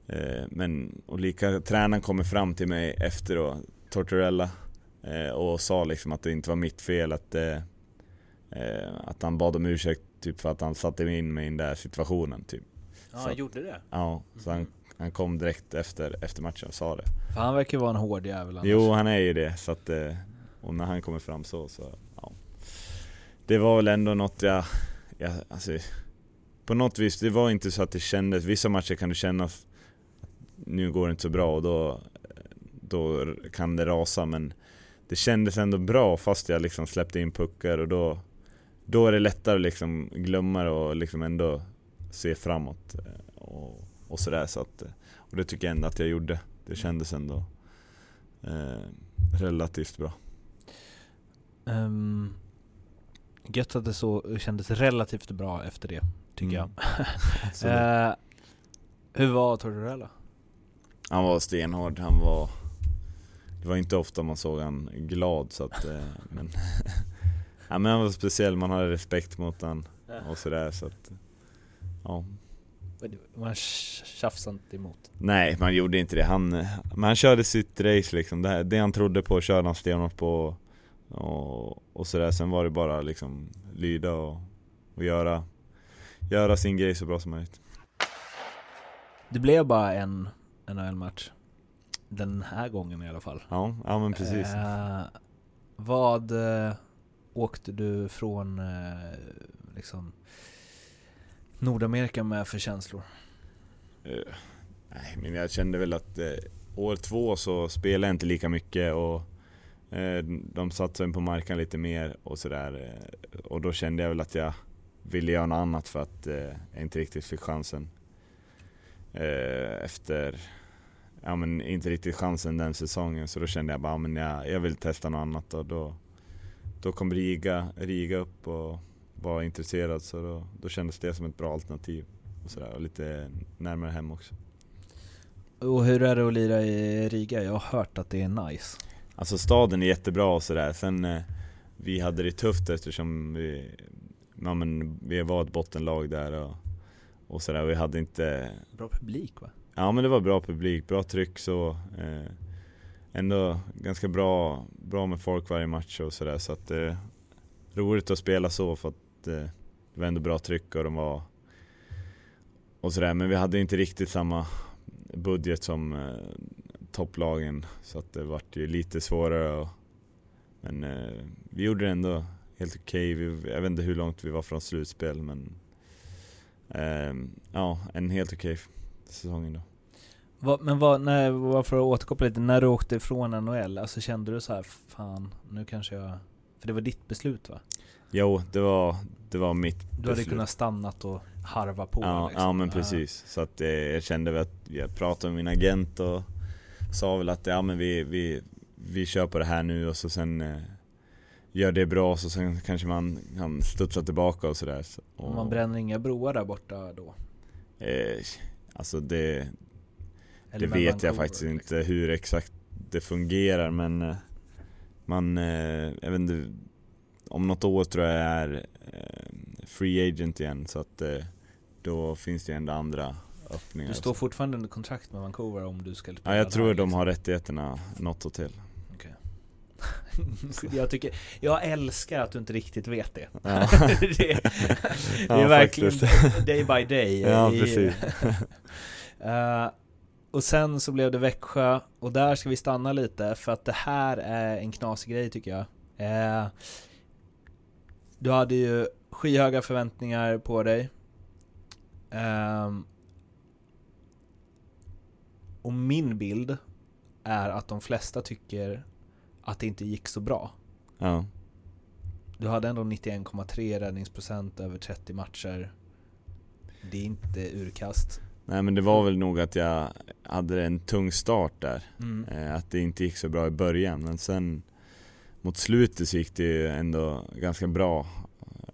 Eh, Men, och lika, tränaren kommer fram till mig efter då, Tortorella eh, Och sa liksom att det inte var mitt fel att att han bad om ursäkt typ för att han satte in mig i den där situationen typ. ja, Så- han gjorde det? Ja, så han, han kom direkt efter, efter matchen och sa det. För han verkar ju vara en hård jävel annars. Jo, han är ju det. Så att, och när han kommer fram så, så ja. Det var väl ändå något jag, jag alltså, på något vis, det var inte så att det kändes, vissa matcher kan det kännas nu går det inte så bra och då, då kan det rasa men det kändes ändå bra fast jag liksom släppte in puckar och då, då är det lättare att liksom glömma det och liksom ändå se framåt eh, och, och sådär så att, eh, och det tycker jag ändå att jag gjorde. Det kändes ändå eh, relativt bra. Um, gött att det så kändes relativt bra efter det, tycker Mm. jag. Eh, hur var Tortorella? Han var stenhård, han var Det var inte ofta man såg han glad så att eh, men, ja, men han var speciell, man hade respekt mot han och sådär så att Ja Man tjafsade inte emot. Nej, man gjorde inte det. Han, men han körde sitt race liksom. Det, här, det han trodde på körde han stenhårt på. Och, och sådär. Sen var det bara liksom lyda och, och göra, göra sin grej så bra som möjligt. Det blev bara en NHL-match. Den här gången i alla fall. Ja, ja men precis. Eh, vad eh, åkte du från eh, liksom Nordamerika med för känslor? Eh, nej, men jag kände väl att eh, år två så spelade jag inte lika mycket och eh, de satsade på marken lite mer och sådär. Och då kände jag väl att jag ville göra något annat för att eh, jag inte riktigt fick chansen. Eh, efter, ja men inte riktigt chansen den säsongen så då kände jag bara, ja, men jag, jag vill testa något annat och då, då kom Riga, Riga upp och var intresserad så då, då kändes det som ett bra alternativ och, sådär, och lite närmare hem också. Och hur är det att lira i Riga? Jag har hört att det är nice. Alltså staden är jättebra och sådär, sen eh, vi hade det tufft eftersom vi, ja, men, vi var ett bottenlag där och, och sådär, vi hade inte Bra publik va? Ja men det var bra publik, bra tryck så eh, Ändå ganska bra, bra med folk varje match och sådär. Så att eh, Roligt att spela så för att eh, det var ändå bra tryck och de var Och sådär. Men vi hade inte riktigt samma budget som eh, topplagen så att det vart ju lite svårare och, Men eh, vi gjorde det ändå helt okej, Vi jag vet inte hur långt vi var från slutspel men eh, Ja, en helt okej säsongen då. Va, men vad, när, vad för att återkoppla lite, när du åkte ifrån NHL, alltså kände du så här, fan, nu kanske jag... För det var ditt beslut va? Jo, det var, det var mitt Du hade beslut. kunnat stannat och harva på ja, liksom. ja men precis. Så att eh, jag kände väl att jag pratade med min agent och sa väl att ja men vi, vi, vi kör på det här nu och så sen eh, gör det bra så sen kanske man kan studsa tillbaka och sådär. Så, Och man bränner inga broar där borta då? eh, alltså det, Eller det vet jag faktiskt liksom. inte hur exakt det fungerar men eh, man, eh, jag vet inte, om något år tror jag är eh, free agent igen så att eh, då finns det ändå andra öppningar. Du står fortfarande under kontrakt med Vancouver om du ska spela ja, jag tror de liksom. har rättigheterna något hotell. Okej. jag, tycker, jag älskar att du inte riktigt vet det. Ja. det, det är Ja, verkligen faktiskt. day by day. Ja, i- precis. Eh, och sen så blev det Växjö, och där ska vi stanna lite för att det här är en knasig grej tycker jag. Eh, du hade ju skyhöga förväntningar på dig. Ehm, och min bild är att de flesta tycker att det inte gick så bra. Ja. Du hade ändå 91,3 räddningsprocent över 30 matcher. Det är inte urkast. Nej men det var väl nog att jag hade en tung start där. Mm. Eh, Att det inte gick så bra i början men sen mot slutet så gick det ju ändå ganska bra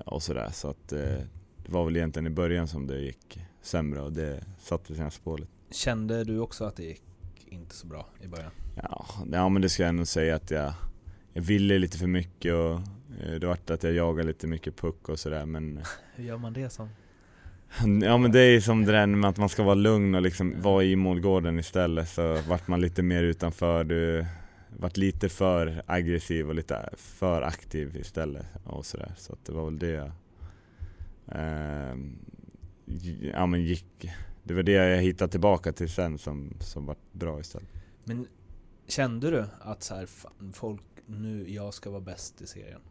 och sådär så att eh, det var väl egentligen i början som det gick sämre och det satte sina spår lite. Kände du också att det gick inte så bra i början? Ja, ja men det ska jag ändå säga att jag, jag ville lite för mycket och eh, det vart att jag jagade lite mycket puck och sådär men Hur gör man det som? Ja men det är ju som det där med att man ska vara lugn och liksom vara i målgården istället så vart man lite mer utanför, du vart lite för aggressiv och lite för aktiv istället och sådär så att det var väl det jag eh, Ja men gick, det var det jag hittade tillbaka till sen som, som vart bra istället. Men kände du att så här, fan, folk, nu, jag ska vara bäst i serien?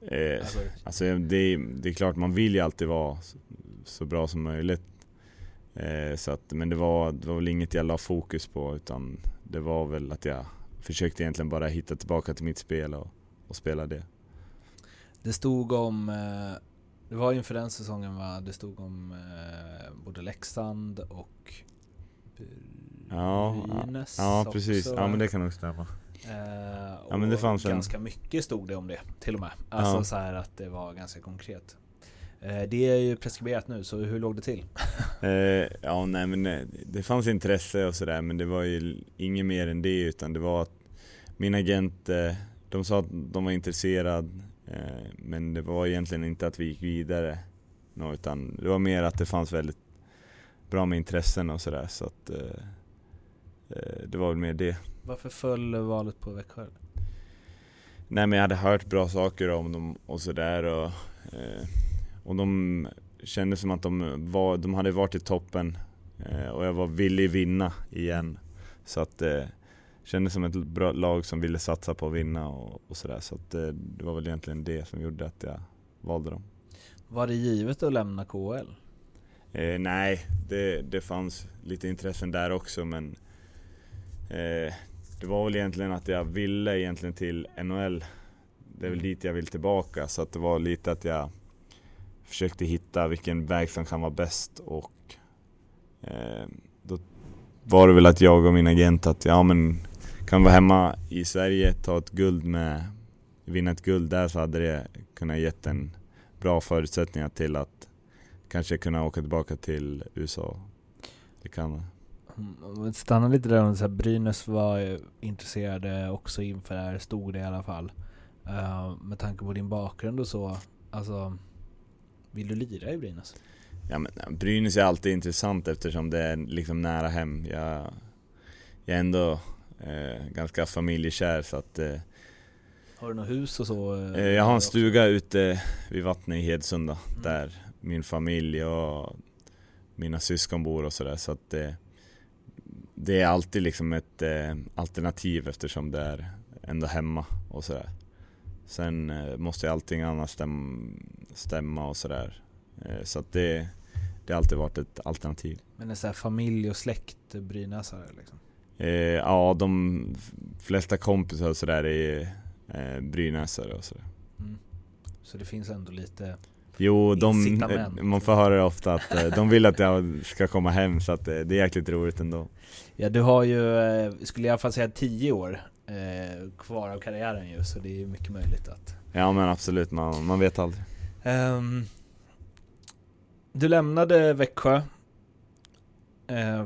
Eh, Alltså, Alltså det är, det är klart man vill ju alltid vara så bra som möjligt. Eh, så att, men det var, det var väl inget jag la fokus på utan det var väl att jag försökte egentligen bara hitta tillbaka till mitt spel och, och spela det. Det stod om, eh, det var inför den säsongen va, det stod om eh, både Leksand och Ja, Brynäs ja precis. också. Ja men det kan nog stämma. Eh, Ja, men det fanns en- ganska mycket stod det om det till och med. Alltså Ja. så här att det var ganska konkret. Eh, det är ju preskriberat nu, så hur låg det till? Eh, ja, nej men eh, det fanns intresse och sådär men det var ju inget mer än det utan det var att min agent, eh, de sa att de var intresserade eh, men det var egentligen inte att vi gick vidare utan det var mer att det fanns väldigt bra med intressen och sådär så att det var väl mer det. Varför föll valet på Växjö? Nej men jag hade hört bra saker om dem och sådär och, eh, och de kände som att de, var, de hade varit i toppen eh, och jag var villig vinna igen. Så att eh, kändes som ett bra lag som ville satsa på att vinna och, och sådär. Så att eh, det var väl egentligen det som gjorde att jag valde dem. Var det givet att lämna KHL? Eh, nej, det, det fanns lite intressen där också men eh, det var väl egentligen att jag ville egentligen till NHL. Det är väl dit jag vill tillbaka så att det var lite att jag försökte hitta vilken väg som kan vara bäst och eh, då var det väl att jag och min agent att ja men kan vara hemma i Sverige, ta ett guld med, vinna ett guld där så hade det kunnat gett en bra förutsättningar till att kanske kunna åka tillbaka till USA. Det kan Mm, Stanna lite där, om så här, Brynäs var intresserade också inför det här, stod det i alla fall. Eh, med tanke på din bakgrund och så, alltså vill du lira i Brynäs? Ja men Brynäs är alltid intressant eftersom det är liksom nära hem. Jag, jag är ändå eh, ganska familjekär så att eh, Har du något hus och så? eh, Jag har en stuga ute vid vattnet i Hedsunda Mm. där min familj och mina syskon bor och sådär så att eh, det är alltid liksom ett eh, alternativ eftersom det är ändå hemma och sådär. Sen eh, måste ju allting annat stäm, stämma och sådär. Eh, så att det, det har alltid varit ett alternativ. Men det är så här familj och släkt Brynäsare liksom? Eh, ja, de flesta kompisar och sådär är eh, brynäsare och sådär. Mm. Så det finns ändå lite Jo, de, eh, man får höra det ofta att eh, de vill att jag ska komma hem så att eh, det är jäkligt roligt ändå. Ja du har ju, skulle jag i alla fall säga 10 år kvar av karriären ju, så det är ju mycket möjligt att Ja men absolut, man, man vet aldrig. Ehm, Du lämnade Växjö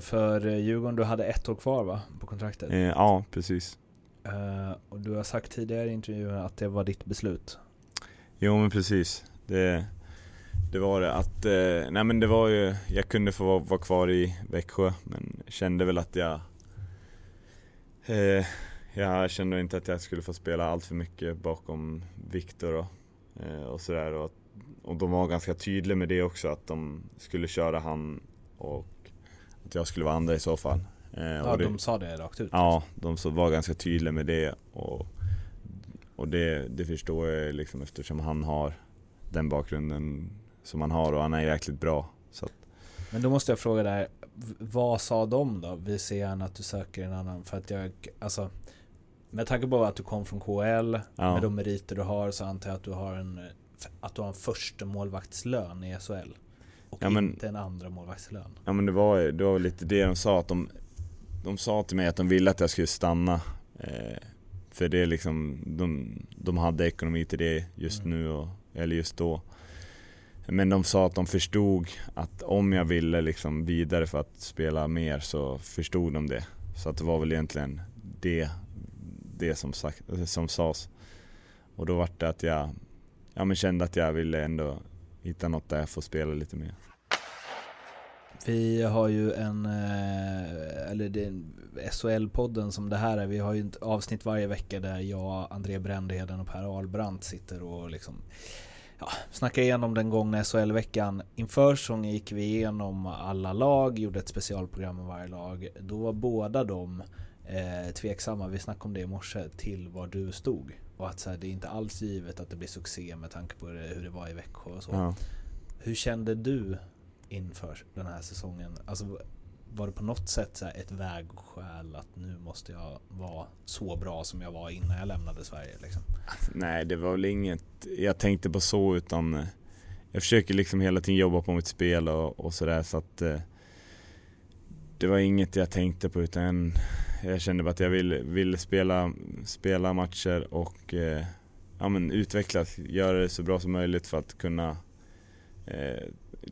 för Djurgården, du hade ett år kvar va? På kontraktet? Ja, precis. Och du har sagt tidigare i intervjun att det var ditt beslut. Jo men precis. Det, det var det att, eh, nej men det var ju, jag kunde få vara, vara kvar i Växjö men kände väl att jag eh, Jag kände inte att jag skulle få spela allt för mycket bakom Viktor och, eh, och sådär och, och de var ganska tydliga med det också att de skulle köra han och att jag skulle vara andra i så fall. Eh, Ja, det, de sa det rakt ut. Ja, de så var ganska tydliga med det och, och det, det förstår jag liksom eftersom han har den bakgrunden som han har och han är jäkligt bra. Så att, Men då måste jag fråga där, vad sa de då? Vi ser gärna att du söker en annan, för att jag, alltså med tanke på att du kom från KL, Ja. med de meriter du har så antar jag att du har en att du har en första målvaktslön i SHL. Och Ja, men- inte en andra målvaktslön. ja men det var, det var lite det de sa att de, de sa till mig att de ville att jag skulle stanna. Eh, för det är liksom, de, de hade ekonomi till det just Mm. nu och, eller just då. Men de sa att de förstod att om jag ville liksom vidare för att spela mer så förstod de det. Så att det var väl egentligen det, det som, sagt, som sades. Och då var det att jag ja, men kände att jag ville ändå hitta något där jag får spela lite mer. Vi har ju en, eh, eller det är SHL-podden som det här är, vi har ju ett avsnitt varje vecka där jag, André Brändheden och Per Ahlbrandt sitter och liksom ja, snackar igenom den gångna SHL-veckan. Inför säsongen gick vi igenom alla lag, gjorde ett specialprogram med varje lag. Då var båda de eh, tveksamma, vi snackade om det i morse, till var du stod. Och att så här, det är inte alls givet att det blir succé med tanke på hur det var i Växjö och så. Ja. Hur kände du inför den här säsongen? Alltså var det på något sätt så här ett vägskäl att nu måste jag vara så bra som jag var innan jag lämnade Sverige? Liksom? Nej, det var väl inget jag tänkte på så utan eh, jag försöker liksom hela tiden jobba på mitt spel och, och sådär så att eh, det var inget jag tänkte på utan jag kände bara att jag ville, ville spela, spela matcher och eh, ja, men utvecklas, göra det så bra som möjligt för att kunna eh,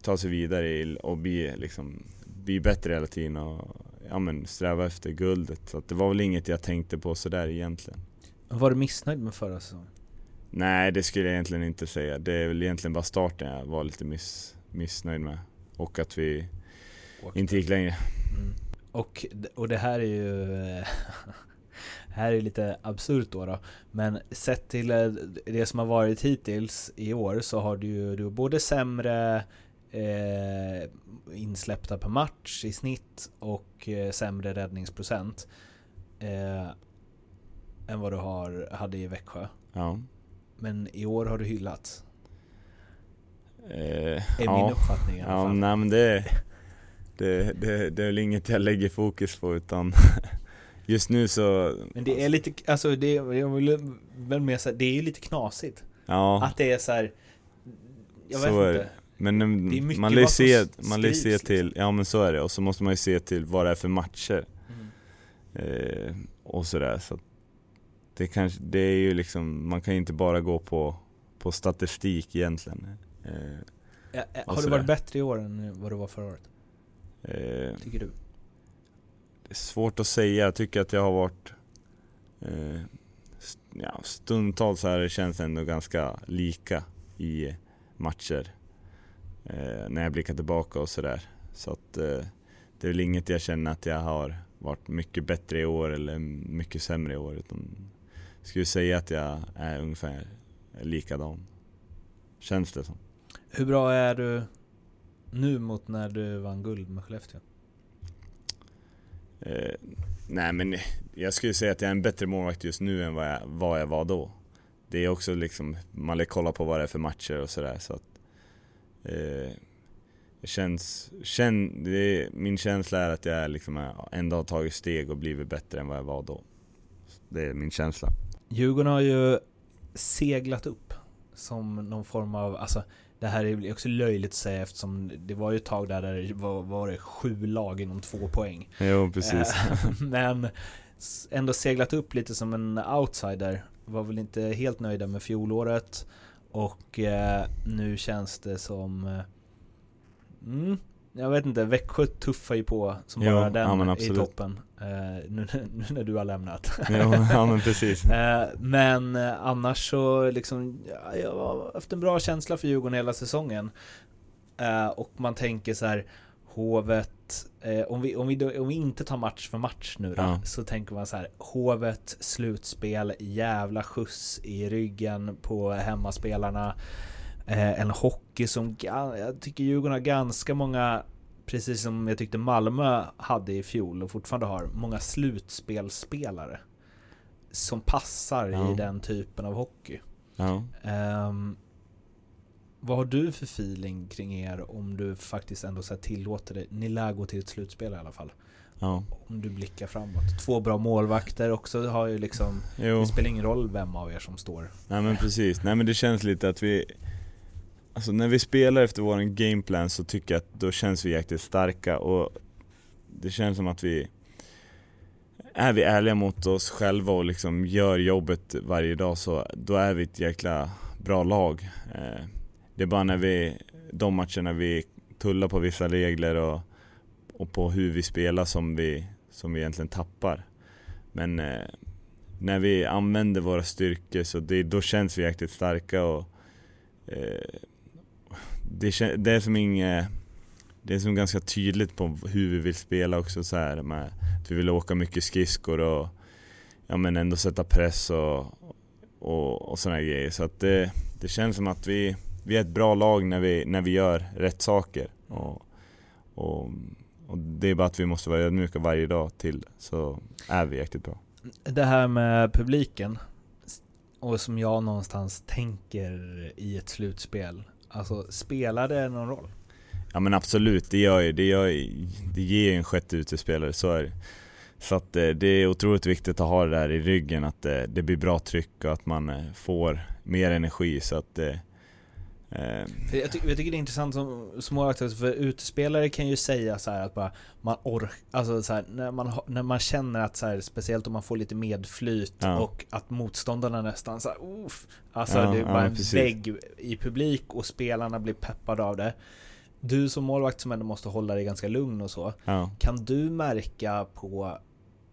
ta sig vidare och bli, liksom, bli bättre hela tiden och ja, men sträva efter guldet. Så det var väl inget jag tänkte på sådär egentligen. Var du missnöjd med förra säsongen? Nej, det skulle jag egentligen inte säga. Det är väl egentligen bara starten jag var lite miss, missnöjd med. Och att vi Åkte. inte gick längre. Mm. Och, och det här är ju här är lite absurt då, då. Men sett till eh, det som har varit hittills i år så har du ju både sämre eh, insläppta per match i snitt och eh, sämre räddningsprocent eh, än vad du har, hade i Växjö. Ja. Men i år har du hyllats. Eh, är ja. min uppfattning i alla fall. Ja, nej, men det, det, det, det är väl inget jag lägger fokus på utan just nu så... Men det är lite, alltså det, jag vill väl mer säga, det är lite knasigt. Ja. Att det är så här, jag vet så inte. Men man lär se, man lär se till, liksom. ja men så är det, och så måste man ju se till vad det är för matcher. Mm. Eh, och sådär, så det kanske, det är ju liksom, man kan ju inte bara gå på, på statistik egentligen. Eh, ja, har du varit bättre i år än vad du var förra året? Eh, Tycker du? Det är svårt att säga, jag tycker att jag har varit eh, ja, stundtals här det känns ändå ganska lika i matcher eh, när jag blickar tillbaka och sådär. Så att eh, det är väl inget jag känner att jag har varit mycket bättre i år eller mycket sämre i år. Utan jag skulle säga att jag är ungefär likadan. Känns det som. Hur bra är du nu mot när du vann guld med Skellefteå? Eh, nej men jag skulle säga att jag är en bättre målvakt just nu än vad jag, vad jag var då. Det är också liksom, man lär kolla på vad det är för matcher och sådär så att eh, känns, känn, det, min känsla är att jag liksom ändå har tagit steg och blivit bättre än vad jag var då. Det är min känsla. Djurgården har ju seglat upp som någon form av, alltså det här är också löjligt att säga eftersom det var ju ett tag där det var, var det sju lag inom två poäng. Jo, precis. Eh, men ändå seglat upp lite som en outsider. Var väl inte helt nöjda med fjolåret. Och eh, nu känns det som... Eh, mm, jag vet inte, Växjö tuffar ju på som jo, bara den ja, i toppen. Eh, nu, nu, när du har lämnat. jo, ja men precis. Eh, men eh, annars så liksom, ja, jag har haft en bra känsla för Djurgården hela säsongen. Eh, och man tänker så här, Hovet, eh, om, vi, om, vi, om vi inte tar match för match nu då, ja. så tänker man så här, Hovet, slutspel, jävla skjuts i ryggen på hemmaspelarna. Eh, en hockey som, jag tycker Djurgården har ganska många precis som jag tyckte Malmö hade i fjol och fortfarande har, många slutspelspelare. Som passar ja. i den typen av hockey. Ja. Um, vad har du för feeling kring er om du faktiskt ändå så tillåter det? Ni lär gå till ett slutspel i alla fall. Ja. Om du blickar framåt. Två bra målvakter också har ju liksom... Jo. Det spelar ingen roll vem av er som står. Nej men precis. Nej men det känns lite att vi Alltså när vi spelar efter vår gameplan så tycker jag att då känns vi jäkligt starka och det känns som att vi är vi ärliga mot oss själva och liksom gör jobbet varje dag så då är vi ett jäkla bra lag. Eh, det är bara när vi, de matcherna vi tullar på vissa regler och, och på hur vi spelar som vi, som vi egentligen tappar. Men eh, när vi använder våra styrkor så det, då känns vi jäkligt starka och eh, det, det är som inget det är som ganska tydligt på hur vi vill spela också så här med att vi vill åka mycket skridskor och ja men ändå sätta press och, och, och sådana grejer. Så att det, det känns som att vi, vi är ett bra lag när vi, när vi gör rätt saker. Och, och, och det är bara att vi måste vara ödmjuka varje dag till så är vi jäkligt bra. Det här med publiken och som jag någonstans tänker i ett slutspel Alltså, spelar det någon roll? Ja men absolut, det gör ju, det, gör, det ger ju en sjätte utespelare, så är det. Så att eh, det är otroligt viktigt att ha det där i ryggen, att eh, det blir bra tryck och att man eh, får mer energi så att jag, ty jag tycker det är intressant som, alltså, för utespelare kan ju säga så att bara man orkar, alltså så här, när, man, när man känner att så här, speciellt om man får lite medflyt Ja. och att motståndarna nästan så här, uff, alltså Ja, det är ja, bara en precis. vägg i publik och spelarna blir peppade av det. Du som målvakt som ändå måste hålla dig ganska lugn och så, ja. kan du märka på,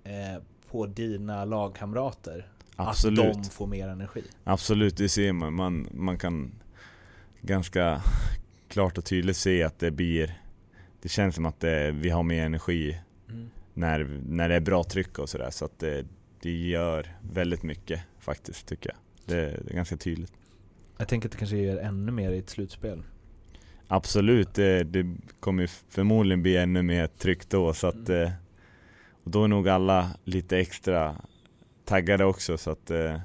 eh, på dina lagkamrater Absolut. att de får mer energi? Absolut, det ser man. man. Man kan ganska klart och tydligt se att det blir Det känns som att det, vi har mer energi när, när det är bra tryck och sådär så att det, det gör väldigt mycket faktiskt tycker jag. Det, det är ganska tydligt. Jag tänker att det kanske ger ännu mer i ett slutspel. Absolut, det, det kommer förmodligen bli ännu mer tryck då så att Mm. eh, och då är nog alla lite extra taggade också så att eh,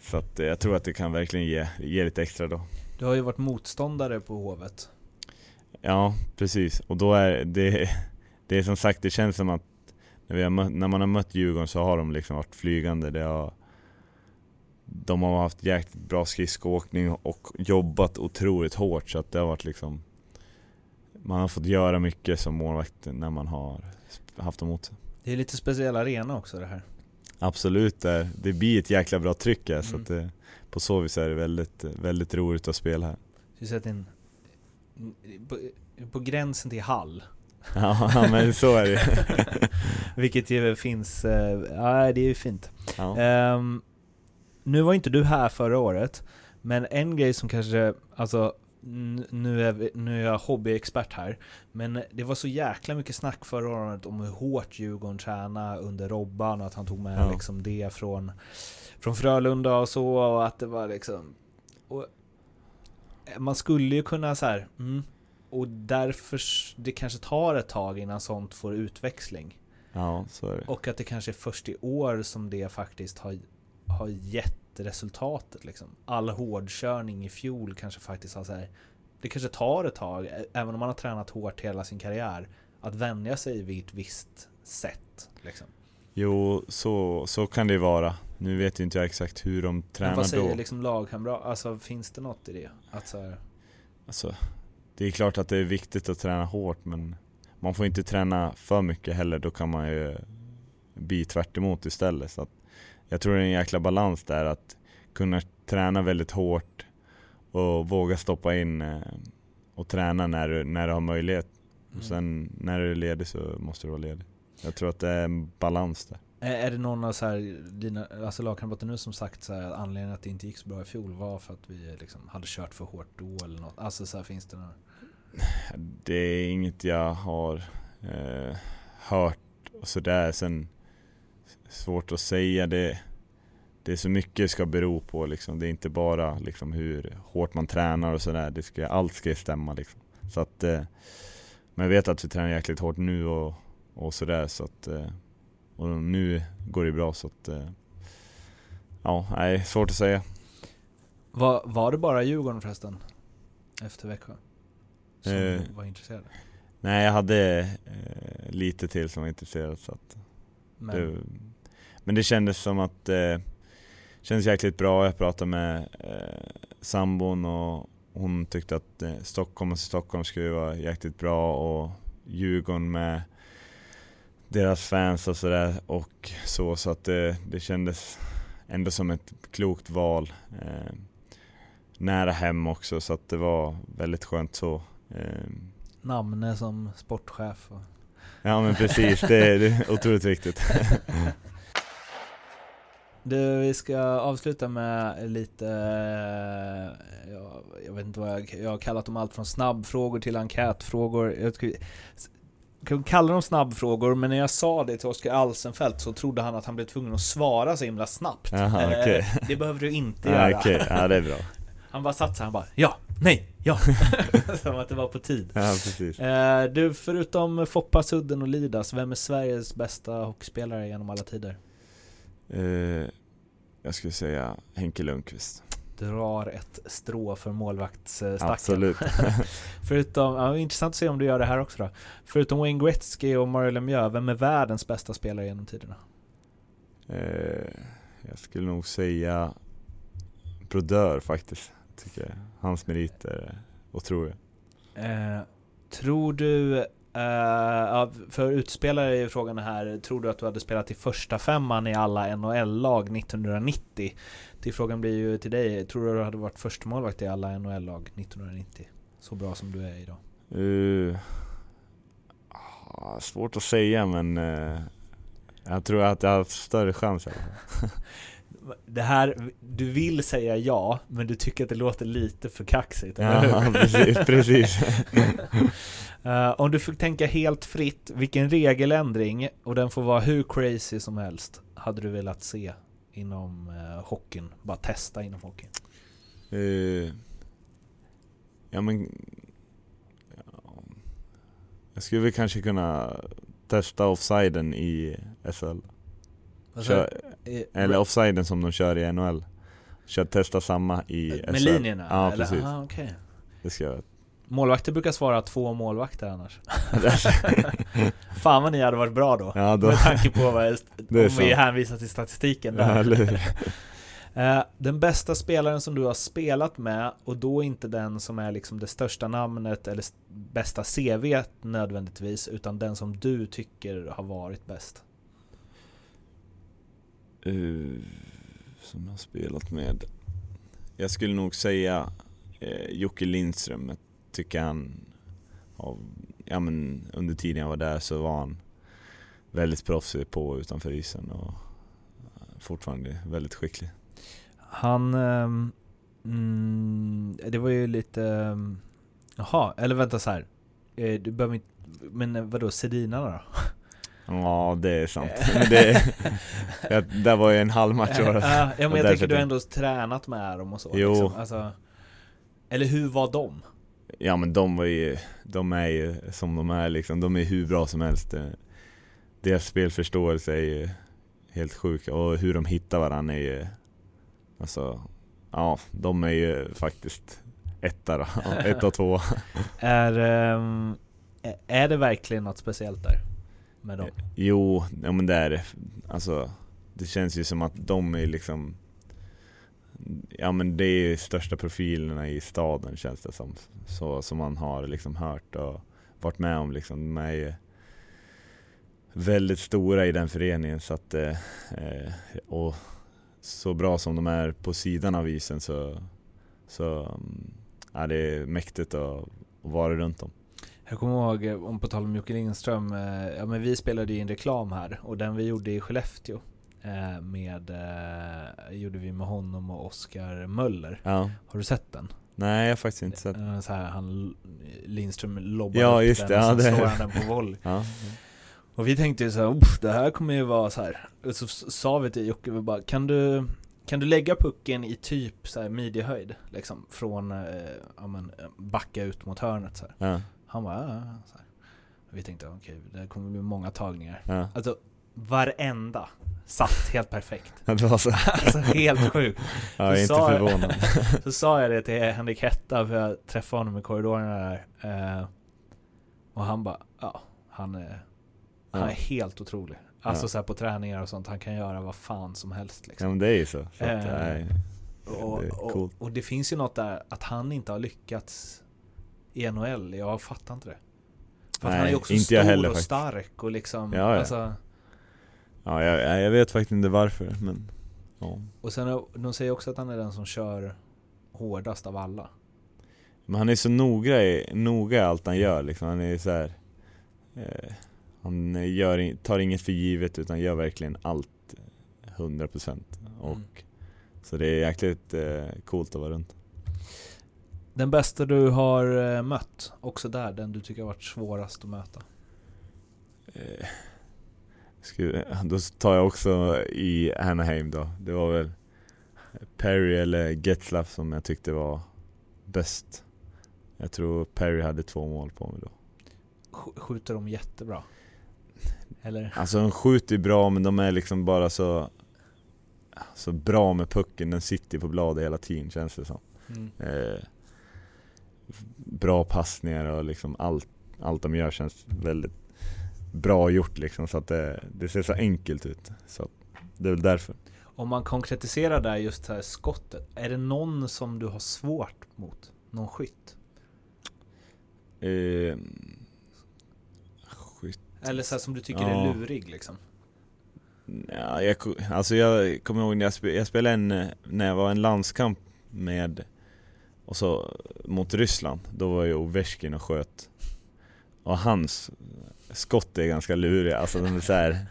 så att eh, jag tror att det kan verkligen ge, ge lite extra då. Du har ju varit motståndare på Hovet. Ja, precis. Och då är det, det är som sagt, det känns som att när, mött, när man har mött Djurgården så har de liksom varit flygande. Det har, de har haft jäkligt bra skridskoåkning och jobbat otroligt hårt så att det har varit liksom Man har fått göra mycket som målvakt när man har haft dem mot sig. Det är lite speciell arena också det här. Absolut, det, det blir ett jäkla bra tryck här så Mm. att det, på så vis är det väldigt, väldigt roligt att spela här. Du sett en, på, på gränsen till hall. Ja, men så är det. Vilket ju finns, eh, ja det är ju fint. Ja. Ehm, nu var inte du här förra året, men en grej som kanske, alltså nu är, vi, nu är jag hobbyexpert här, men det var så jäkla mycket snack förra året om hur hårt Djurgården tränade under Robban och att han tog med Ja. liksom det från, från Frölunda och så och att det var liksom och man skulle ju kunna så här, mm, och därför det kanske tar ett tag innan sånt får utväxling. ja, så är det. Och att det kanske är först i år som det faktiskt har, har gett resultatet liksom. All hårdkörning i fjol kanske faktiskt har så här, Det kanske tar ett tag, även om man har tränat hårt hela sin karriär, att vänja sig vid ett visst sätt. Liksom. Jo, så, så kan det vara. Nu vet ju inte jag exakt hur de Men tränar vad säger då. liksom lagkamrat? Alltså finns det något i det? Att så här, Alltså, det är klart att det är viktigt att träna hårt men man får inte träna för mycket heller, då kan man ju bli tvärt istället. Så att jag tror det är en jäkla balans där att kunna träna väldigt hårt och våga stoppa in eh, och träna när du, när du har möjlighet. mm. Och sen när du är ledig så måste du vara ledig. Jag tror att det är en balans där. Är det någon av så här, dina alltså lagkamrater nu som sagt så här, att anledningen att det inte gick så bra i fjol var för att vi liksom hade kört för hårt då eller något? Alltså så här, finns det några? Det är inget jag har eh, hört och sådär. Sen svårt att säga. Det, det är så mycket det ska bero på liksom. Det är inte bara liksom, hur hårt man tränar och sådär. Ska, allt ska ju stämma liksom. Så att, eh, men jag vet att vi tränar jäkligt hårt nu och, och sådär. Så att, eh, och nu går det bra så att eh, Ja, nej, svårt att säga. Var, var det bara Djurgården förresten? Efter Växjö? Som Eh. var intresserade? Nej, jag hade eh, lite till som var intresserad så att Men, Det, men det kändes som att det kändes jäkligt bra. Jag pratade med eh, sambon och hon tyckte att eh, Stockholm och Stockholm skulle vara jäkligt bra och Djurgården med deras fans och sådär och så. Så att det, det kändes ändå som ett klokt val. Eh, nära hem också så att det var väldigt skönt så. Eh, Namne som sportchef och... ja men precis, det, det är otroligt viktigt. Du, vi ska avsluta med lite, eh, ja, jag vet inte vad jag, jag har kallat dem allt från snabbfrågor till enkätfrågor. Jag jag kan kalla dem snabbfrågor, men när jag sa det till Oskar Alsenfelt så trodde han att han blev tvungen att svara så himla snabbt. Jaha, Eh. Det behöver du inte göra. Okej, ja det är bra. Han bara satt så han bara ja, nej, ja. Som att det var på tid. Ja, precis. Eh, du, förutom Foppa, Sudden och Lidas, vem är Sveriges bästa hockeyspelare genom alla tider? Eh, jag skulle säga Henke Lundqvist. Drar ett strå för målvaktsstacken. Absolut. Förutom, ja, intressant att se om du gör det här också då. Förutom Wayne Gretzky och Mario Lemieux, vem är världens bästa spelare genom tiderna? Eh, jag skulle nog säga Brodeur faktiskt. Tycker jag. Hans meriter är otroliga. Eh, tror du, ja, för utspelare är frågan här, tror du att du hade spelat i första femman i alla NHL-lag 1990? Till frågan blir ju till dig, tror du att du hade varit första målvakt i alla NHL-lag 1990? Så bra som du är idag. Uh, ah, svårt att säga men uh, jag tror att jag har haft större chans i alla fall. Det här, du vill säga ja, men du tycker att det låter lite för kaxigt, eller Ja, hur? precis. precis. Eh, om du fick tänka helt fritt, vilken regeländring, och den får vara hur crazy som helst, hade du velat se inom uh, hockeyn? Bara testa inom hockeyn. Uh, ja men... Ja, jag skulle väl kanske kunna testa offsiden i SHL. Kör, eh, eller offsiden som de kör i NHL. Kör, testa samma i SHL. med linjerna? Ja, eller? precis. Aha, okej. Det ska jag Målvakter brukar svara två målvakter annars. Fan vad ni hade varit bra då. Ja, då. Med tanke på vad, om vi hänvisar till statistiken Ja, där. hur? Eh, Den bästa spelaren som du har spelat med, och då inte den som är liksom det största namnet eller bästa CV nödvändigtvis, utan den som du tycker har varit bäst. Uh, som jag har spelat med. Jag skulle nog säga eh, Jocke Lindström. Jag tycker han Av, ja men under tiden jag var där så var han väldigt proffsig på och utanför isen och fortfarande väldigt skicklig. Han... ehm, mm, det var ju lite... Ehm, jaha, eller vänta så här. Eh, Du behöver inte... Men eh, vadå, Sedinarna då? Ja, det är sant. Men det, jag, där var ju en halv match Eh, bara. ja, men jag tänker du har ändå tränat med dem och så. Jo. Liksom. Alltså, eller hur var de? Ja men de var ju, de är ju som de är liksom, de är hur bra som helst. Eh, Deras spelförståelse är ju helt sjuk och hur de hittar varandra är ju, alltså, ja de är ju faktiskt etta då, ett och två. Är, ehm, är det verkligen något speciellt där? Med dem? Jo, ja men det är det. Alltså, det känns ju som att de är liksom Ja men det är största profilerna i staden känns det som. Så som man har liksom hört och varit med om liksom. De är ju väldigt stora i den föreningen så att eh, eh och så bra som de är på sidan av isen så, så mm, ja, det är mäktigt att, att vara runt dem. Jag kommer ihåg, eh, om på tal om Jocke Lindström, eh, ja men vi spelade ju en reklam här och den vi gjorde i Skellefteå eh, med, eh, gjorde vi med honom och Oskar Möller. Ja. Har du sett den? Nej jag har faktiskt inte sett. Eh, Så här, han, Lindström lobbar Ja, upp just den det, och ja, sen det- slår han den på volley. Ja. Och vi tänkte ju såhär, "Uff, det här kommer ju vara så här. Och så s- sa vi till Jocke, vi bara, kan du, kan du lägga pucken i typ så här midjehöjd? Liksom från, eh, ja men, eh, backa ut mot hörnet så här. Ja. Han bara, ja, ja, så här. Vi tänkte, okej, det kommer bli många tagningar. Ja. Alltså, varenda satt helt perfekt. Det var så. Alltså helt sjukt. Ja, jag är inte förvånad. Så sa jag det till Henrik Hetta, för jag träffade honom i korridorerna där. Eh, och han bara, ja, han är, han Ja. är helt otrolig. Alltså Ja. så här på träningar och sånt, han kan göra vad fan som helst Ja liksom. men det är ju så. så att, Eh, nej, och, det är och, och det finns ju något där, att han inte har lyckats i NHL, jag fattar inte det. För att han är Nej, ju också inte stor heller och faktiskt. stark och liksom, Ja, ja. alltså Ja, jag, jag vet faktiskt inte varför men ja. Och sen, de säger också att han är den som kör hårdast av alla. Men han är så noga i, noga i allt han gör liksom. Han är så här. Eh, han gör, tar inget för givet utan gör verkligen allt 100% och Mm. Så det är jäkligt eh, coolt att vara runt. Den bästa du har eh, mött, också där, den du tycker har varit svårast att möta? Eh, skulle, då tar jag också i Anaheim då. Det var väl Perry eller Getzlaff som jag tyckte var bäst. Jag tror Perry hade två mål på mig då. Sk- Skjuter de jättebra? Eller? Alltså de skjuter ju bra men de är liksom bara så så bra med pucken, den sitter på bladet hela tiden känns det som. Mm. Eh, bra passningar och liksom allt, allt de gör känns väldigt bra gjort liksom så att det, det ser så enkelt ut. Så det är väl därför. Om man konkretiserar där just det här skottet, är det någon som du har svårt mot? Någon skytt? Eh, skytt. Eller så som du tycker Ja. är lurig liksom? Ja, jag, alltså jag kommer ihåg när jag, spe, jag spelade en, när jag var en landskamp med, och så mot Ryssland, då var ju Ovechkin och sköt. Och hans skott är ganska luriga, alltså de är så här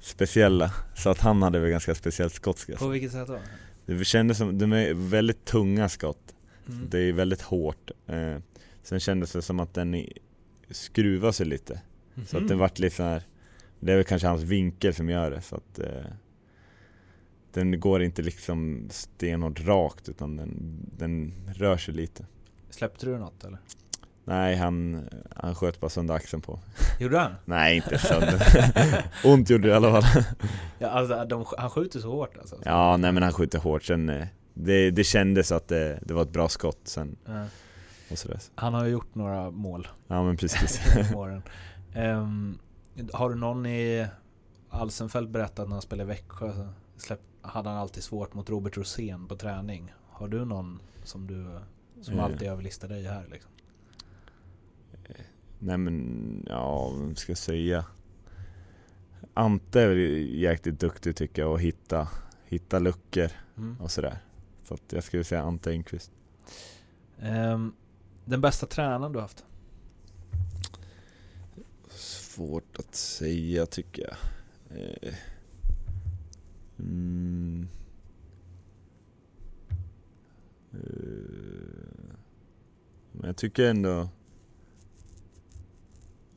speciella. Så att han hade väl ganska speciellt skott På vilket sätt då? Det kändes som, de är väldigt tunga skott. Mm. Det är väldigt hårt. Eh, sen kändes det som att den skruvar sig lite. Så att den Mhm. vart lite så här. Det är väl kanske hans vinkel som gör det så att eh, Den går inte liksom stenhårt rakt utan den, den rör sig lite Släppte du något eller? Nej han, han sköt bara sönder axeln på Gjorde han? Nej inte sönder Ont gjorde det i alla fall Ja, alltså, de, han skjuter så hårt alltså. Ja nej men han skjuter hårt sen eh, det, det kändes att det, det var ett bra skott sen Ja. och sådär Han har ju gjort några mål Ja men precis. Ehm, har du någon i Alsenfelt berättat när han spelade i Växjö så släpp, hade han alltid svårt mot Robert Rosén på träning. Har du någon som du som Eh. alltid överlistar dig här liksom? Nej men, ja vad ska jag säga? Ante är jäkligt duktig tycker jag att hitta, hitta luckor Mm. och sådär. Så att jag skulle säga Ante Engqvist. Ehm, den bästa tränaren du haft? Svårt att säga tycker jag. Eh, Mm. Eh, men jag tycker ändå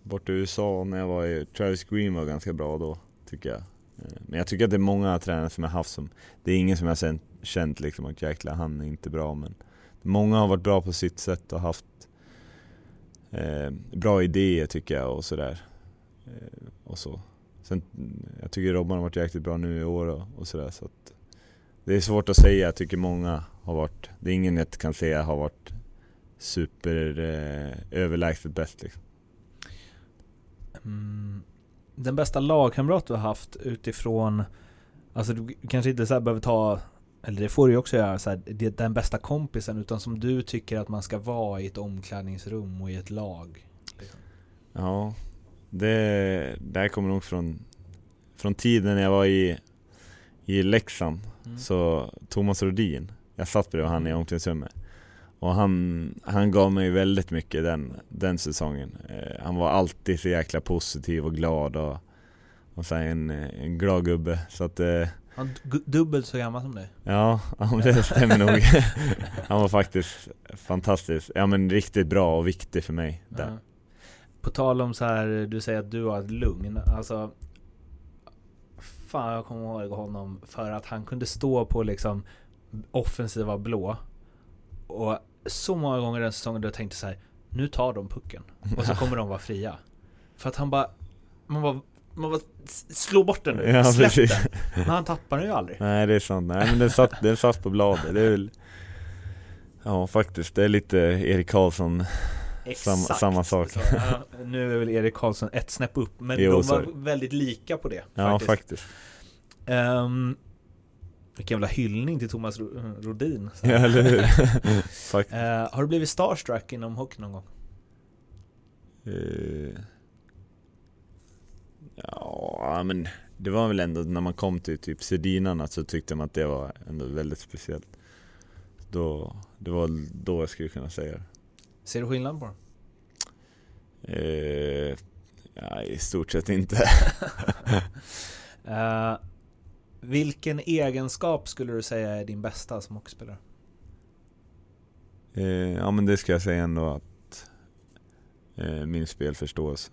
Borta i USA när jag var i Travis Green var ganska bra då, tycker jag. Eh, men jag tycker att det är många tränare som jag haft som Det är ingen som jag känt, känt liksom att jäklar han är inte bra men Många har varit bra på sitt sätt och haft eh, bra idéer tycker jag och sådär. Eh, och så. Sen, mm, jag tycker Robban har varit jäkligt bra nu i år och, och sådär så att Det är svårt att säga, jag tycker många har varit Det är ingen jag kan säga har varit super eh, överlägset bäst liksom. Mm, den bästa lagkamrat du har haft utifrån Alltså du kanske inte så här behöver ta Eller det får du ju också göra så här, det- Den bästa kompisen utan som du tycker att man ska vara i ett omklädningsrum och i ett lag liksom. Ja, det, det här kommer nog från, från tiden när jag var i, i Leksand. Mm. Så Thomas Rodin, jag satt bredvid han i omklädningsrummet. Och han, han gav mig väldigt mycket den, den säsongen. Eh, han var alltid så jäkla positiv och glad och, och så en, en glad gubbe. Så att eh, Han dubbelt så gammal som dig Ja, ja det stämmer nog. Han var faktiskt fantastisk. Ja men riktigt bra och viktig för mig där. Ja. På tal om så här, du säger att du har ett lugn. Alltså Fan jag kommer ihåg honom för att han kunde stå på liksom offensiva blå. Och så många gånger den säsongen då jag tänkte så här. Nu tar de pucken. Och så kommer de vara fria. För att han bara Man bara, man bara "S- Slå bort den nu, Ja, släpp precis. den. Men han tappar den ju aldrig. Nej det är sant, nej men den satt, den satt på bladet. Det är väl Ja faktiskt, det är lite Erik Karlsson Samma- samma sak. Så, ja, nu är väl Erik Karlsson ett snäpp upp. Men Jo, de var det. väldigt lika på det. Ja faktiskt. faktiskt. Um, vilken jävla hyllning till Thomas Ro- Rodin. Ja eller hur? Eh, har du blivit starstruck inom hockey någon gång? Eh, Ja men det var väl ändå när man kom till typ Sedinarna så tyckte man att det var ändå väldigt speciellt. Då, det var då jag skulle kunna säga det. Ser du skillnad på dem? Eh, ja, i stort sett inte. Eh, vilken egenskap skulle du säga är din bästa som hockeyspelare? Eh, ja men det ska jag säga ändå att eh, min spelförståelse.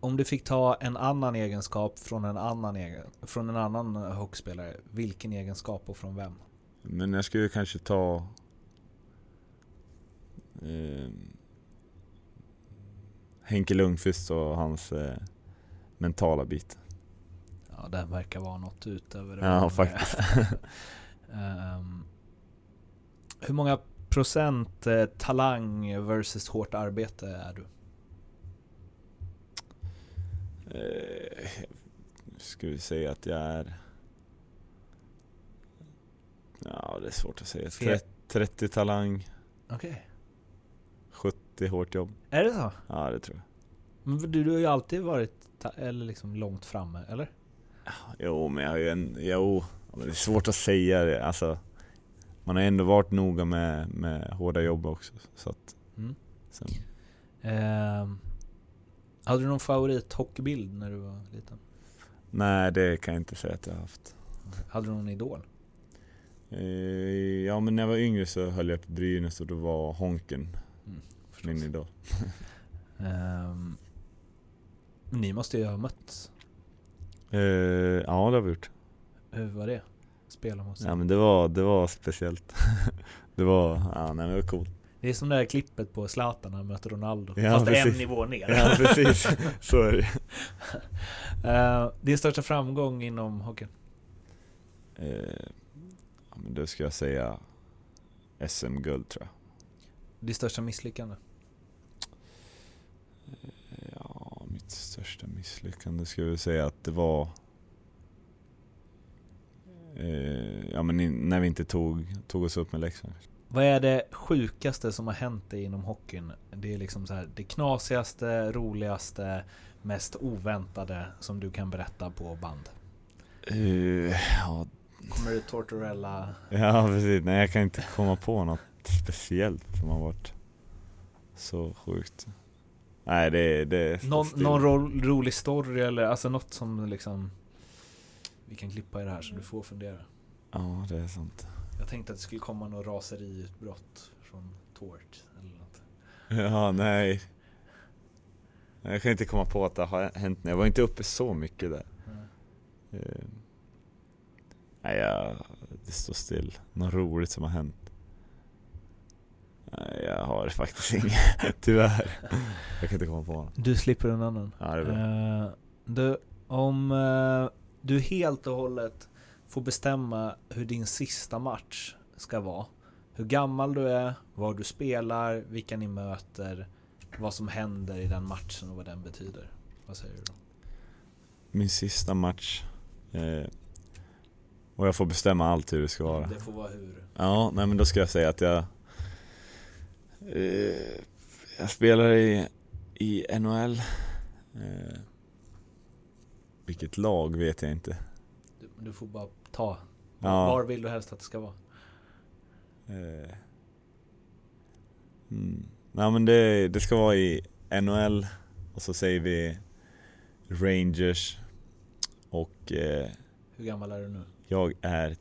Om du fick ta en annan egenskap från en annan, egen, från en annan hockeyspelare, vilken egenskap och från vem? Men jag skulle kanske ta eh, Henke Lundqvist och hans eh, mentala bit. Ja, den verkar vara något utöver det. Ja, faktiskt. Ehm, hur många procent eh, talang versus hårt arbete är du? Eh, ska vi säga att jag är... Ja, det är svårt att säga. Fe- 30, 30 talang, Okej. 70 hårt jobb. Är det så? Ja, det tror jag. Men du, du har ju alltid varit eller liksom långt framme, eller? Jo, men jag har ju en... Jo, men det är svårt att säga det. Alltså, man har ändå varit noga med, med hårda jobb också. Så att, Mm. sen, Ehm, hade du någon favorit hockeybild när du var liten? nej, det kan jag inte säga att jag har haft. Hade du någon idol? Eh, ja, men när jag var yngre så höll jag på Brynäs och då var Honken Mm, min idol. Ehm, ni måste ju ha mötts. Eh, ja, det har vi gjort. Hur var det? Spela mot Ja men det var, det var speciellt. det var, ja nej, men det var coolt. Det är som det där klippet på Zlatan när han möter Ronaldo. Ja, fast är en precis. nivå ner. Ja precis, så är det. Eh, din största framgång inom hockeyn? Eh, ja, men då ska jag säga SM-guld tror jag. Ditt största misslyckande? Ja, mitt största misslyckande skulle jag säga att det var eh, Ja men in, när vi inte tog, tog oss upp med Leksand. Vad är det sjukaste som har hänt dig inom hockeyn? Det är liksom så här, det knasigaste, roligaste, mest oväntade som du kan berätta på band. Eh, ja, Kommer du Tortorella? ja precis, nej jag kan inte komma på något speciellt som har varit så sjukt. Nej det, det Någon, någon ro, rolig story eller alltså något som liksom Vi kan klippa i det här så du får fundera. Ja det är sant. Jag tänkte att det skulle komma något raseriutbrott från Tort eller något. Ja, nej. Jag kan inte komma på att det har hänt. Jag var inte uppe så mycket där. Eh, Nej, jag, det står still. Något roligt som har hänt. Jag har faktiskt inget. Tyvärr. Jag kan inte komma på något. Du slipper undan den. Ja, det är bra. Eh, du, om eh, du helt och hållet får bestämma hur din sista match ska vara. Hur gammal du är, var du spelar, vilka ni möter, vad som händer i den matchen och vad den betyder. Vad säger du då? Min sista match. Eh, och jag får bestämma allt hur det ska vara. Det får vara hur. Ja, nej men då ska jag säga att jag Jag spelar i, i NHL eh, Vilket lag vet jag inte Du, du får bara ta. Ja. Var vill du helst att det ska vara? eh, mm. Nej men det, det ska vara i NHL och så säger vi Rangers och eh, Hur gammal är du nu? jag är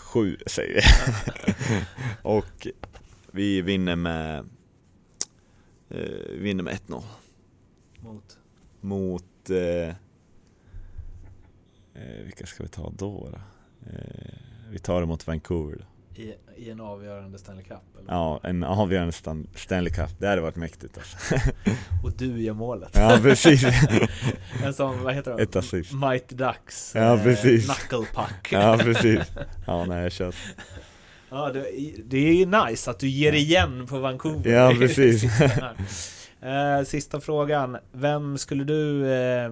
37 säger vi. och vi vinner med eh, vinner med 1-0 Mot? mot eh, eh, vilka ska vi ta då? då? Eh, vi tar det mot Vancouver då. I, I en avgörande Stanley Cup? Eller? Ja, en avgörande Stan- Stanley Cup. Det hade varit mäktigt alltså. Och du gör målet? Ja precis. en sån, vad heter det? Ett assist. Mighty Ducks Ja, eh, precis. Knuckle puck Ja precis. Ja nej jag kör. Ja, det, det är ju nice att du ger igen på Vancouver Ja, precis. sista. Eh, sista frågan. Vem skulle du eh,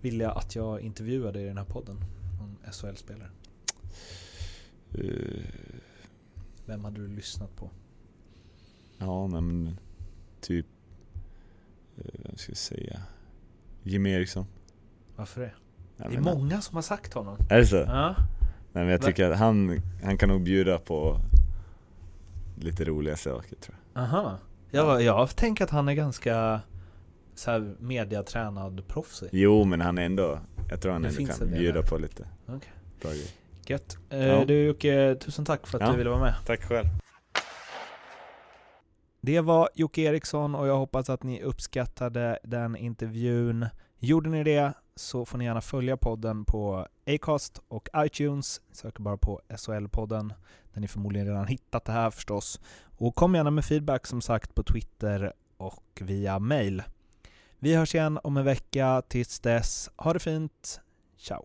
vilja att jag intervjuade i den här podden? Någon SHL-spelare? Vem hade du lyssnat på? Ja, nej, men typ, eh, vem ska jag säga? Jimmy Eriksson. Varför det? Jag det är många som har sagt honom. Är det så? Ja. Nej, men jag tycker att han, han kan nog bjuda på lite roliga saker tror jag. Aha. Jag, jag tänker att han är ganska så här mediatränad proffsig. Jo, men han är ändå, jag tror han Det ändå kan bjuda på lite Okej. bra grejer. Gött. Eh, Ja. Du Jocke, tusen tack för att Ja. du ville vara med. Tack själv. Det var Jocke Eriksson och jag hoppas att ni uppskattade den intervjun. Gjorde ni det så får ni gärna följa podden på Acast och iTunes. Söker bara på SHL-podden där ni förmodligen redan hittat det här förstås. Och kom gärna med feedback som sagt på Twitter och via mail. Vi hörs igen om en vecka. Tills dess, ha det fint. Ciao!